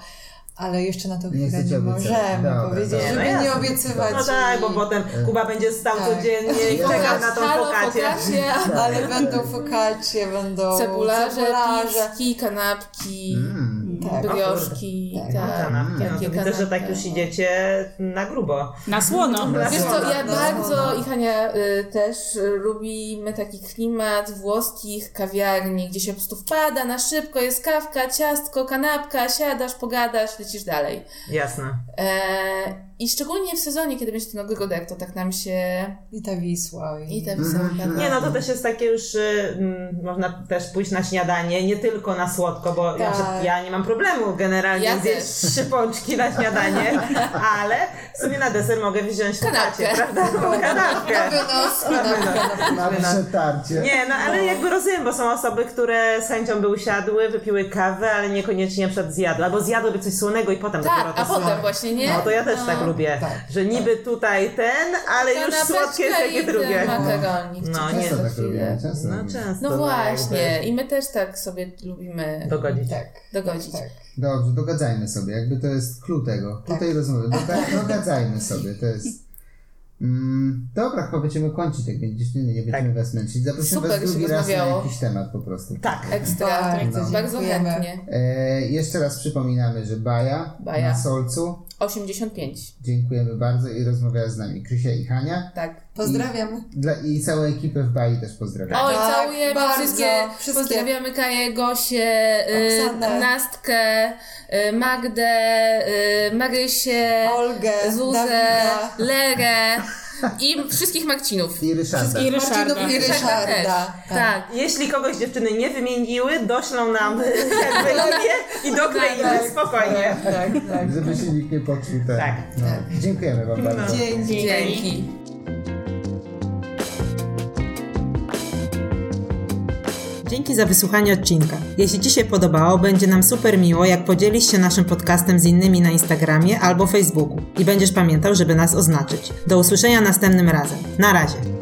Ale jeszcze na to Nie chwilę nie możemy Dobra, powiedzieć, dobra. żeby No nie obiecywać. No tak, bo potem Kuba będzie stał Tak. codziennie i czekał na tą fokację. focaccia, Ale będą focaccie, będą cebularze, cebularze. pizzki, kanapki, Mm. Tak. brioszki, Tak. tak. Kanapki, no Takie widzę, że tak już idziecie na grubo. Na słono. Wiesz co, ja bardzo i Hania y, też y, lubimy taki klimat włoskich kawiarni, gdzie się po prostu wpada na szybko, jest kawka, ciastko, kanapka, siadasz, pogadasz, lecisz dalej. Jasne. E, I szczególnie w sezonie, kiedy będzie ten ogródek, to tak nam się I ta Wisła. I, i te wysoka. Nie no, to też jest takie już, y, mm, można też pójść na śniadanie, nie tylko na słodko, bo ja, Tak. ja nie mam problemu generalnie Ja zjeść trzy pączki na śniadanie, ale w sumie na deser mogę wziąć Kanapkę. prawda? Kanapkę. Na przetarcie. Nie, no ale jakby rozumiem, bo są osoby, które z chęcią by usiadły, wypiły kawę, ale niekoniecznie przed zjadły, albo zjadłyby coś słonego i potem dopiero Tak, to a potem słone. właśnie, nie? No to ja też tak lubię, Tak. że niby tutaj ten, ale już słodkie jest takie drugie. Makaronik. No, czy nie, tak robimy, często No często. No właśnie, i my też tak sobie lubimy Dogodzić. Tak, dogodzić. tak. Dobrze, dogadzajmy sobie, jakby to jest clue tego, clue tej rozmowy. Doga- dogadzajmy sobie, to jest... Mm, dobra, chyba będziemy kończyć, jak będziecie, nie, nie będziemy was męczyć. Zaprosimy Super was się drugi raz na jakiś temat po prostu. Tak. Ekstra, Bardzo bardzo dziękujemy. chętnie. E, jeszcze raz przypominamy, że Baja, Baja. na Solcu. 85. Dziękujemy bardzo i rozmawiała z nami Krysia i Hania. Tak. Pozdrawiam. Dla, I całą ekipę w Bai też pozdrawiam. Oj, Tak, całujemy bardzo. wszystkie, Wszystkie. Pozdrawiamy Kaję, Gosię, y, Oksanę. Nastkę, y, Magdę, y, Marysię, Olgę, Zuzę, Dawida. Lerę, I wszystkich Marcinów. I Ryszarda. I Ryszarda. Marcinów i Ryszarda. Też. Tak. Tak. Jeśli kogoś dziewczyny nie wymieniły, doślą nam jakby imię i dokleimy spokojnie. Tak, tak. Żeby się nikt nie poczuł. Tak. Tak. No. Dziękujemy Wam bardzo. Dzięki. Dzięki. Dzięki za wysłuchanie odcinka. Jeśli Ci się podobało, będzie nam super miło, jak podzielisz się naszym podcastem z innymi na Instagramie albo Facebooku i będziesz pamiętał, żeby nas oznaczyć. Do usłyszenia następnym razem. Na razie.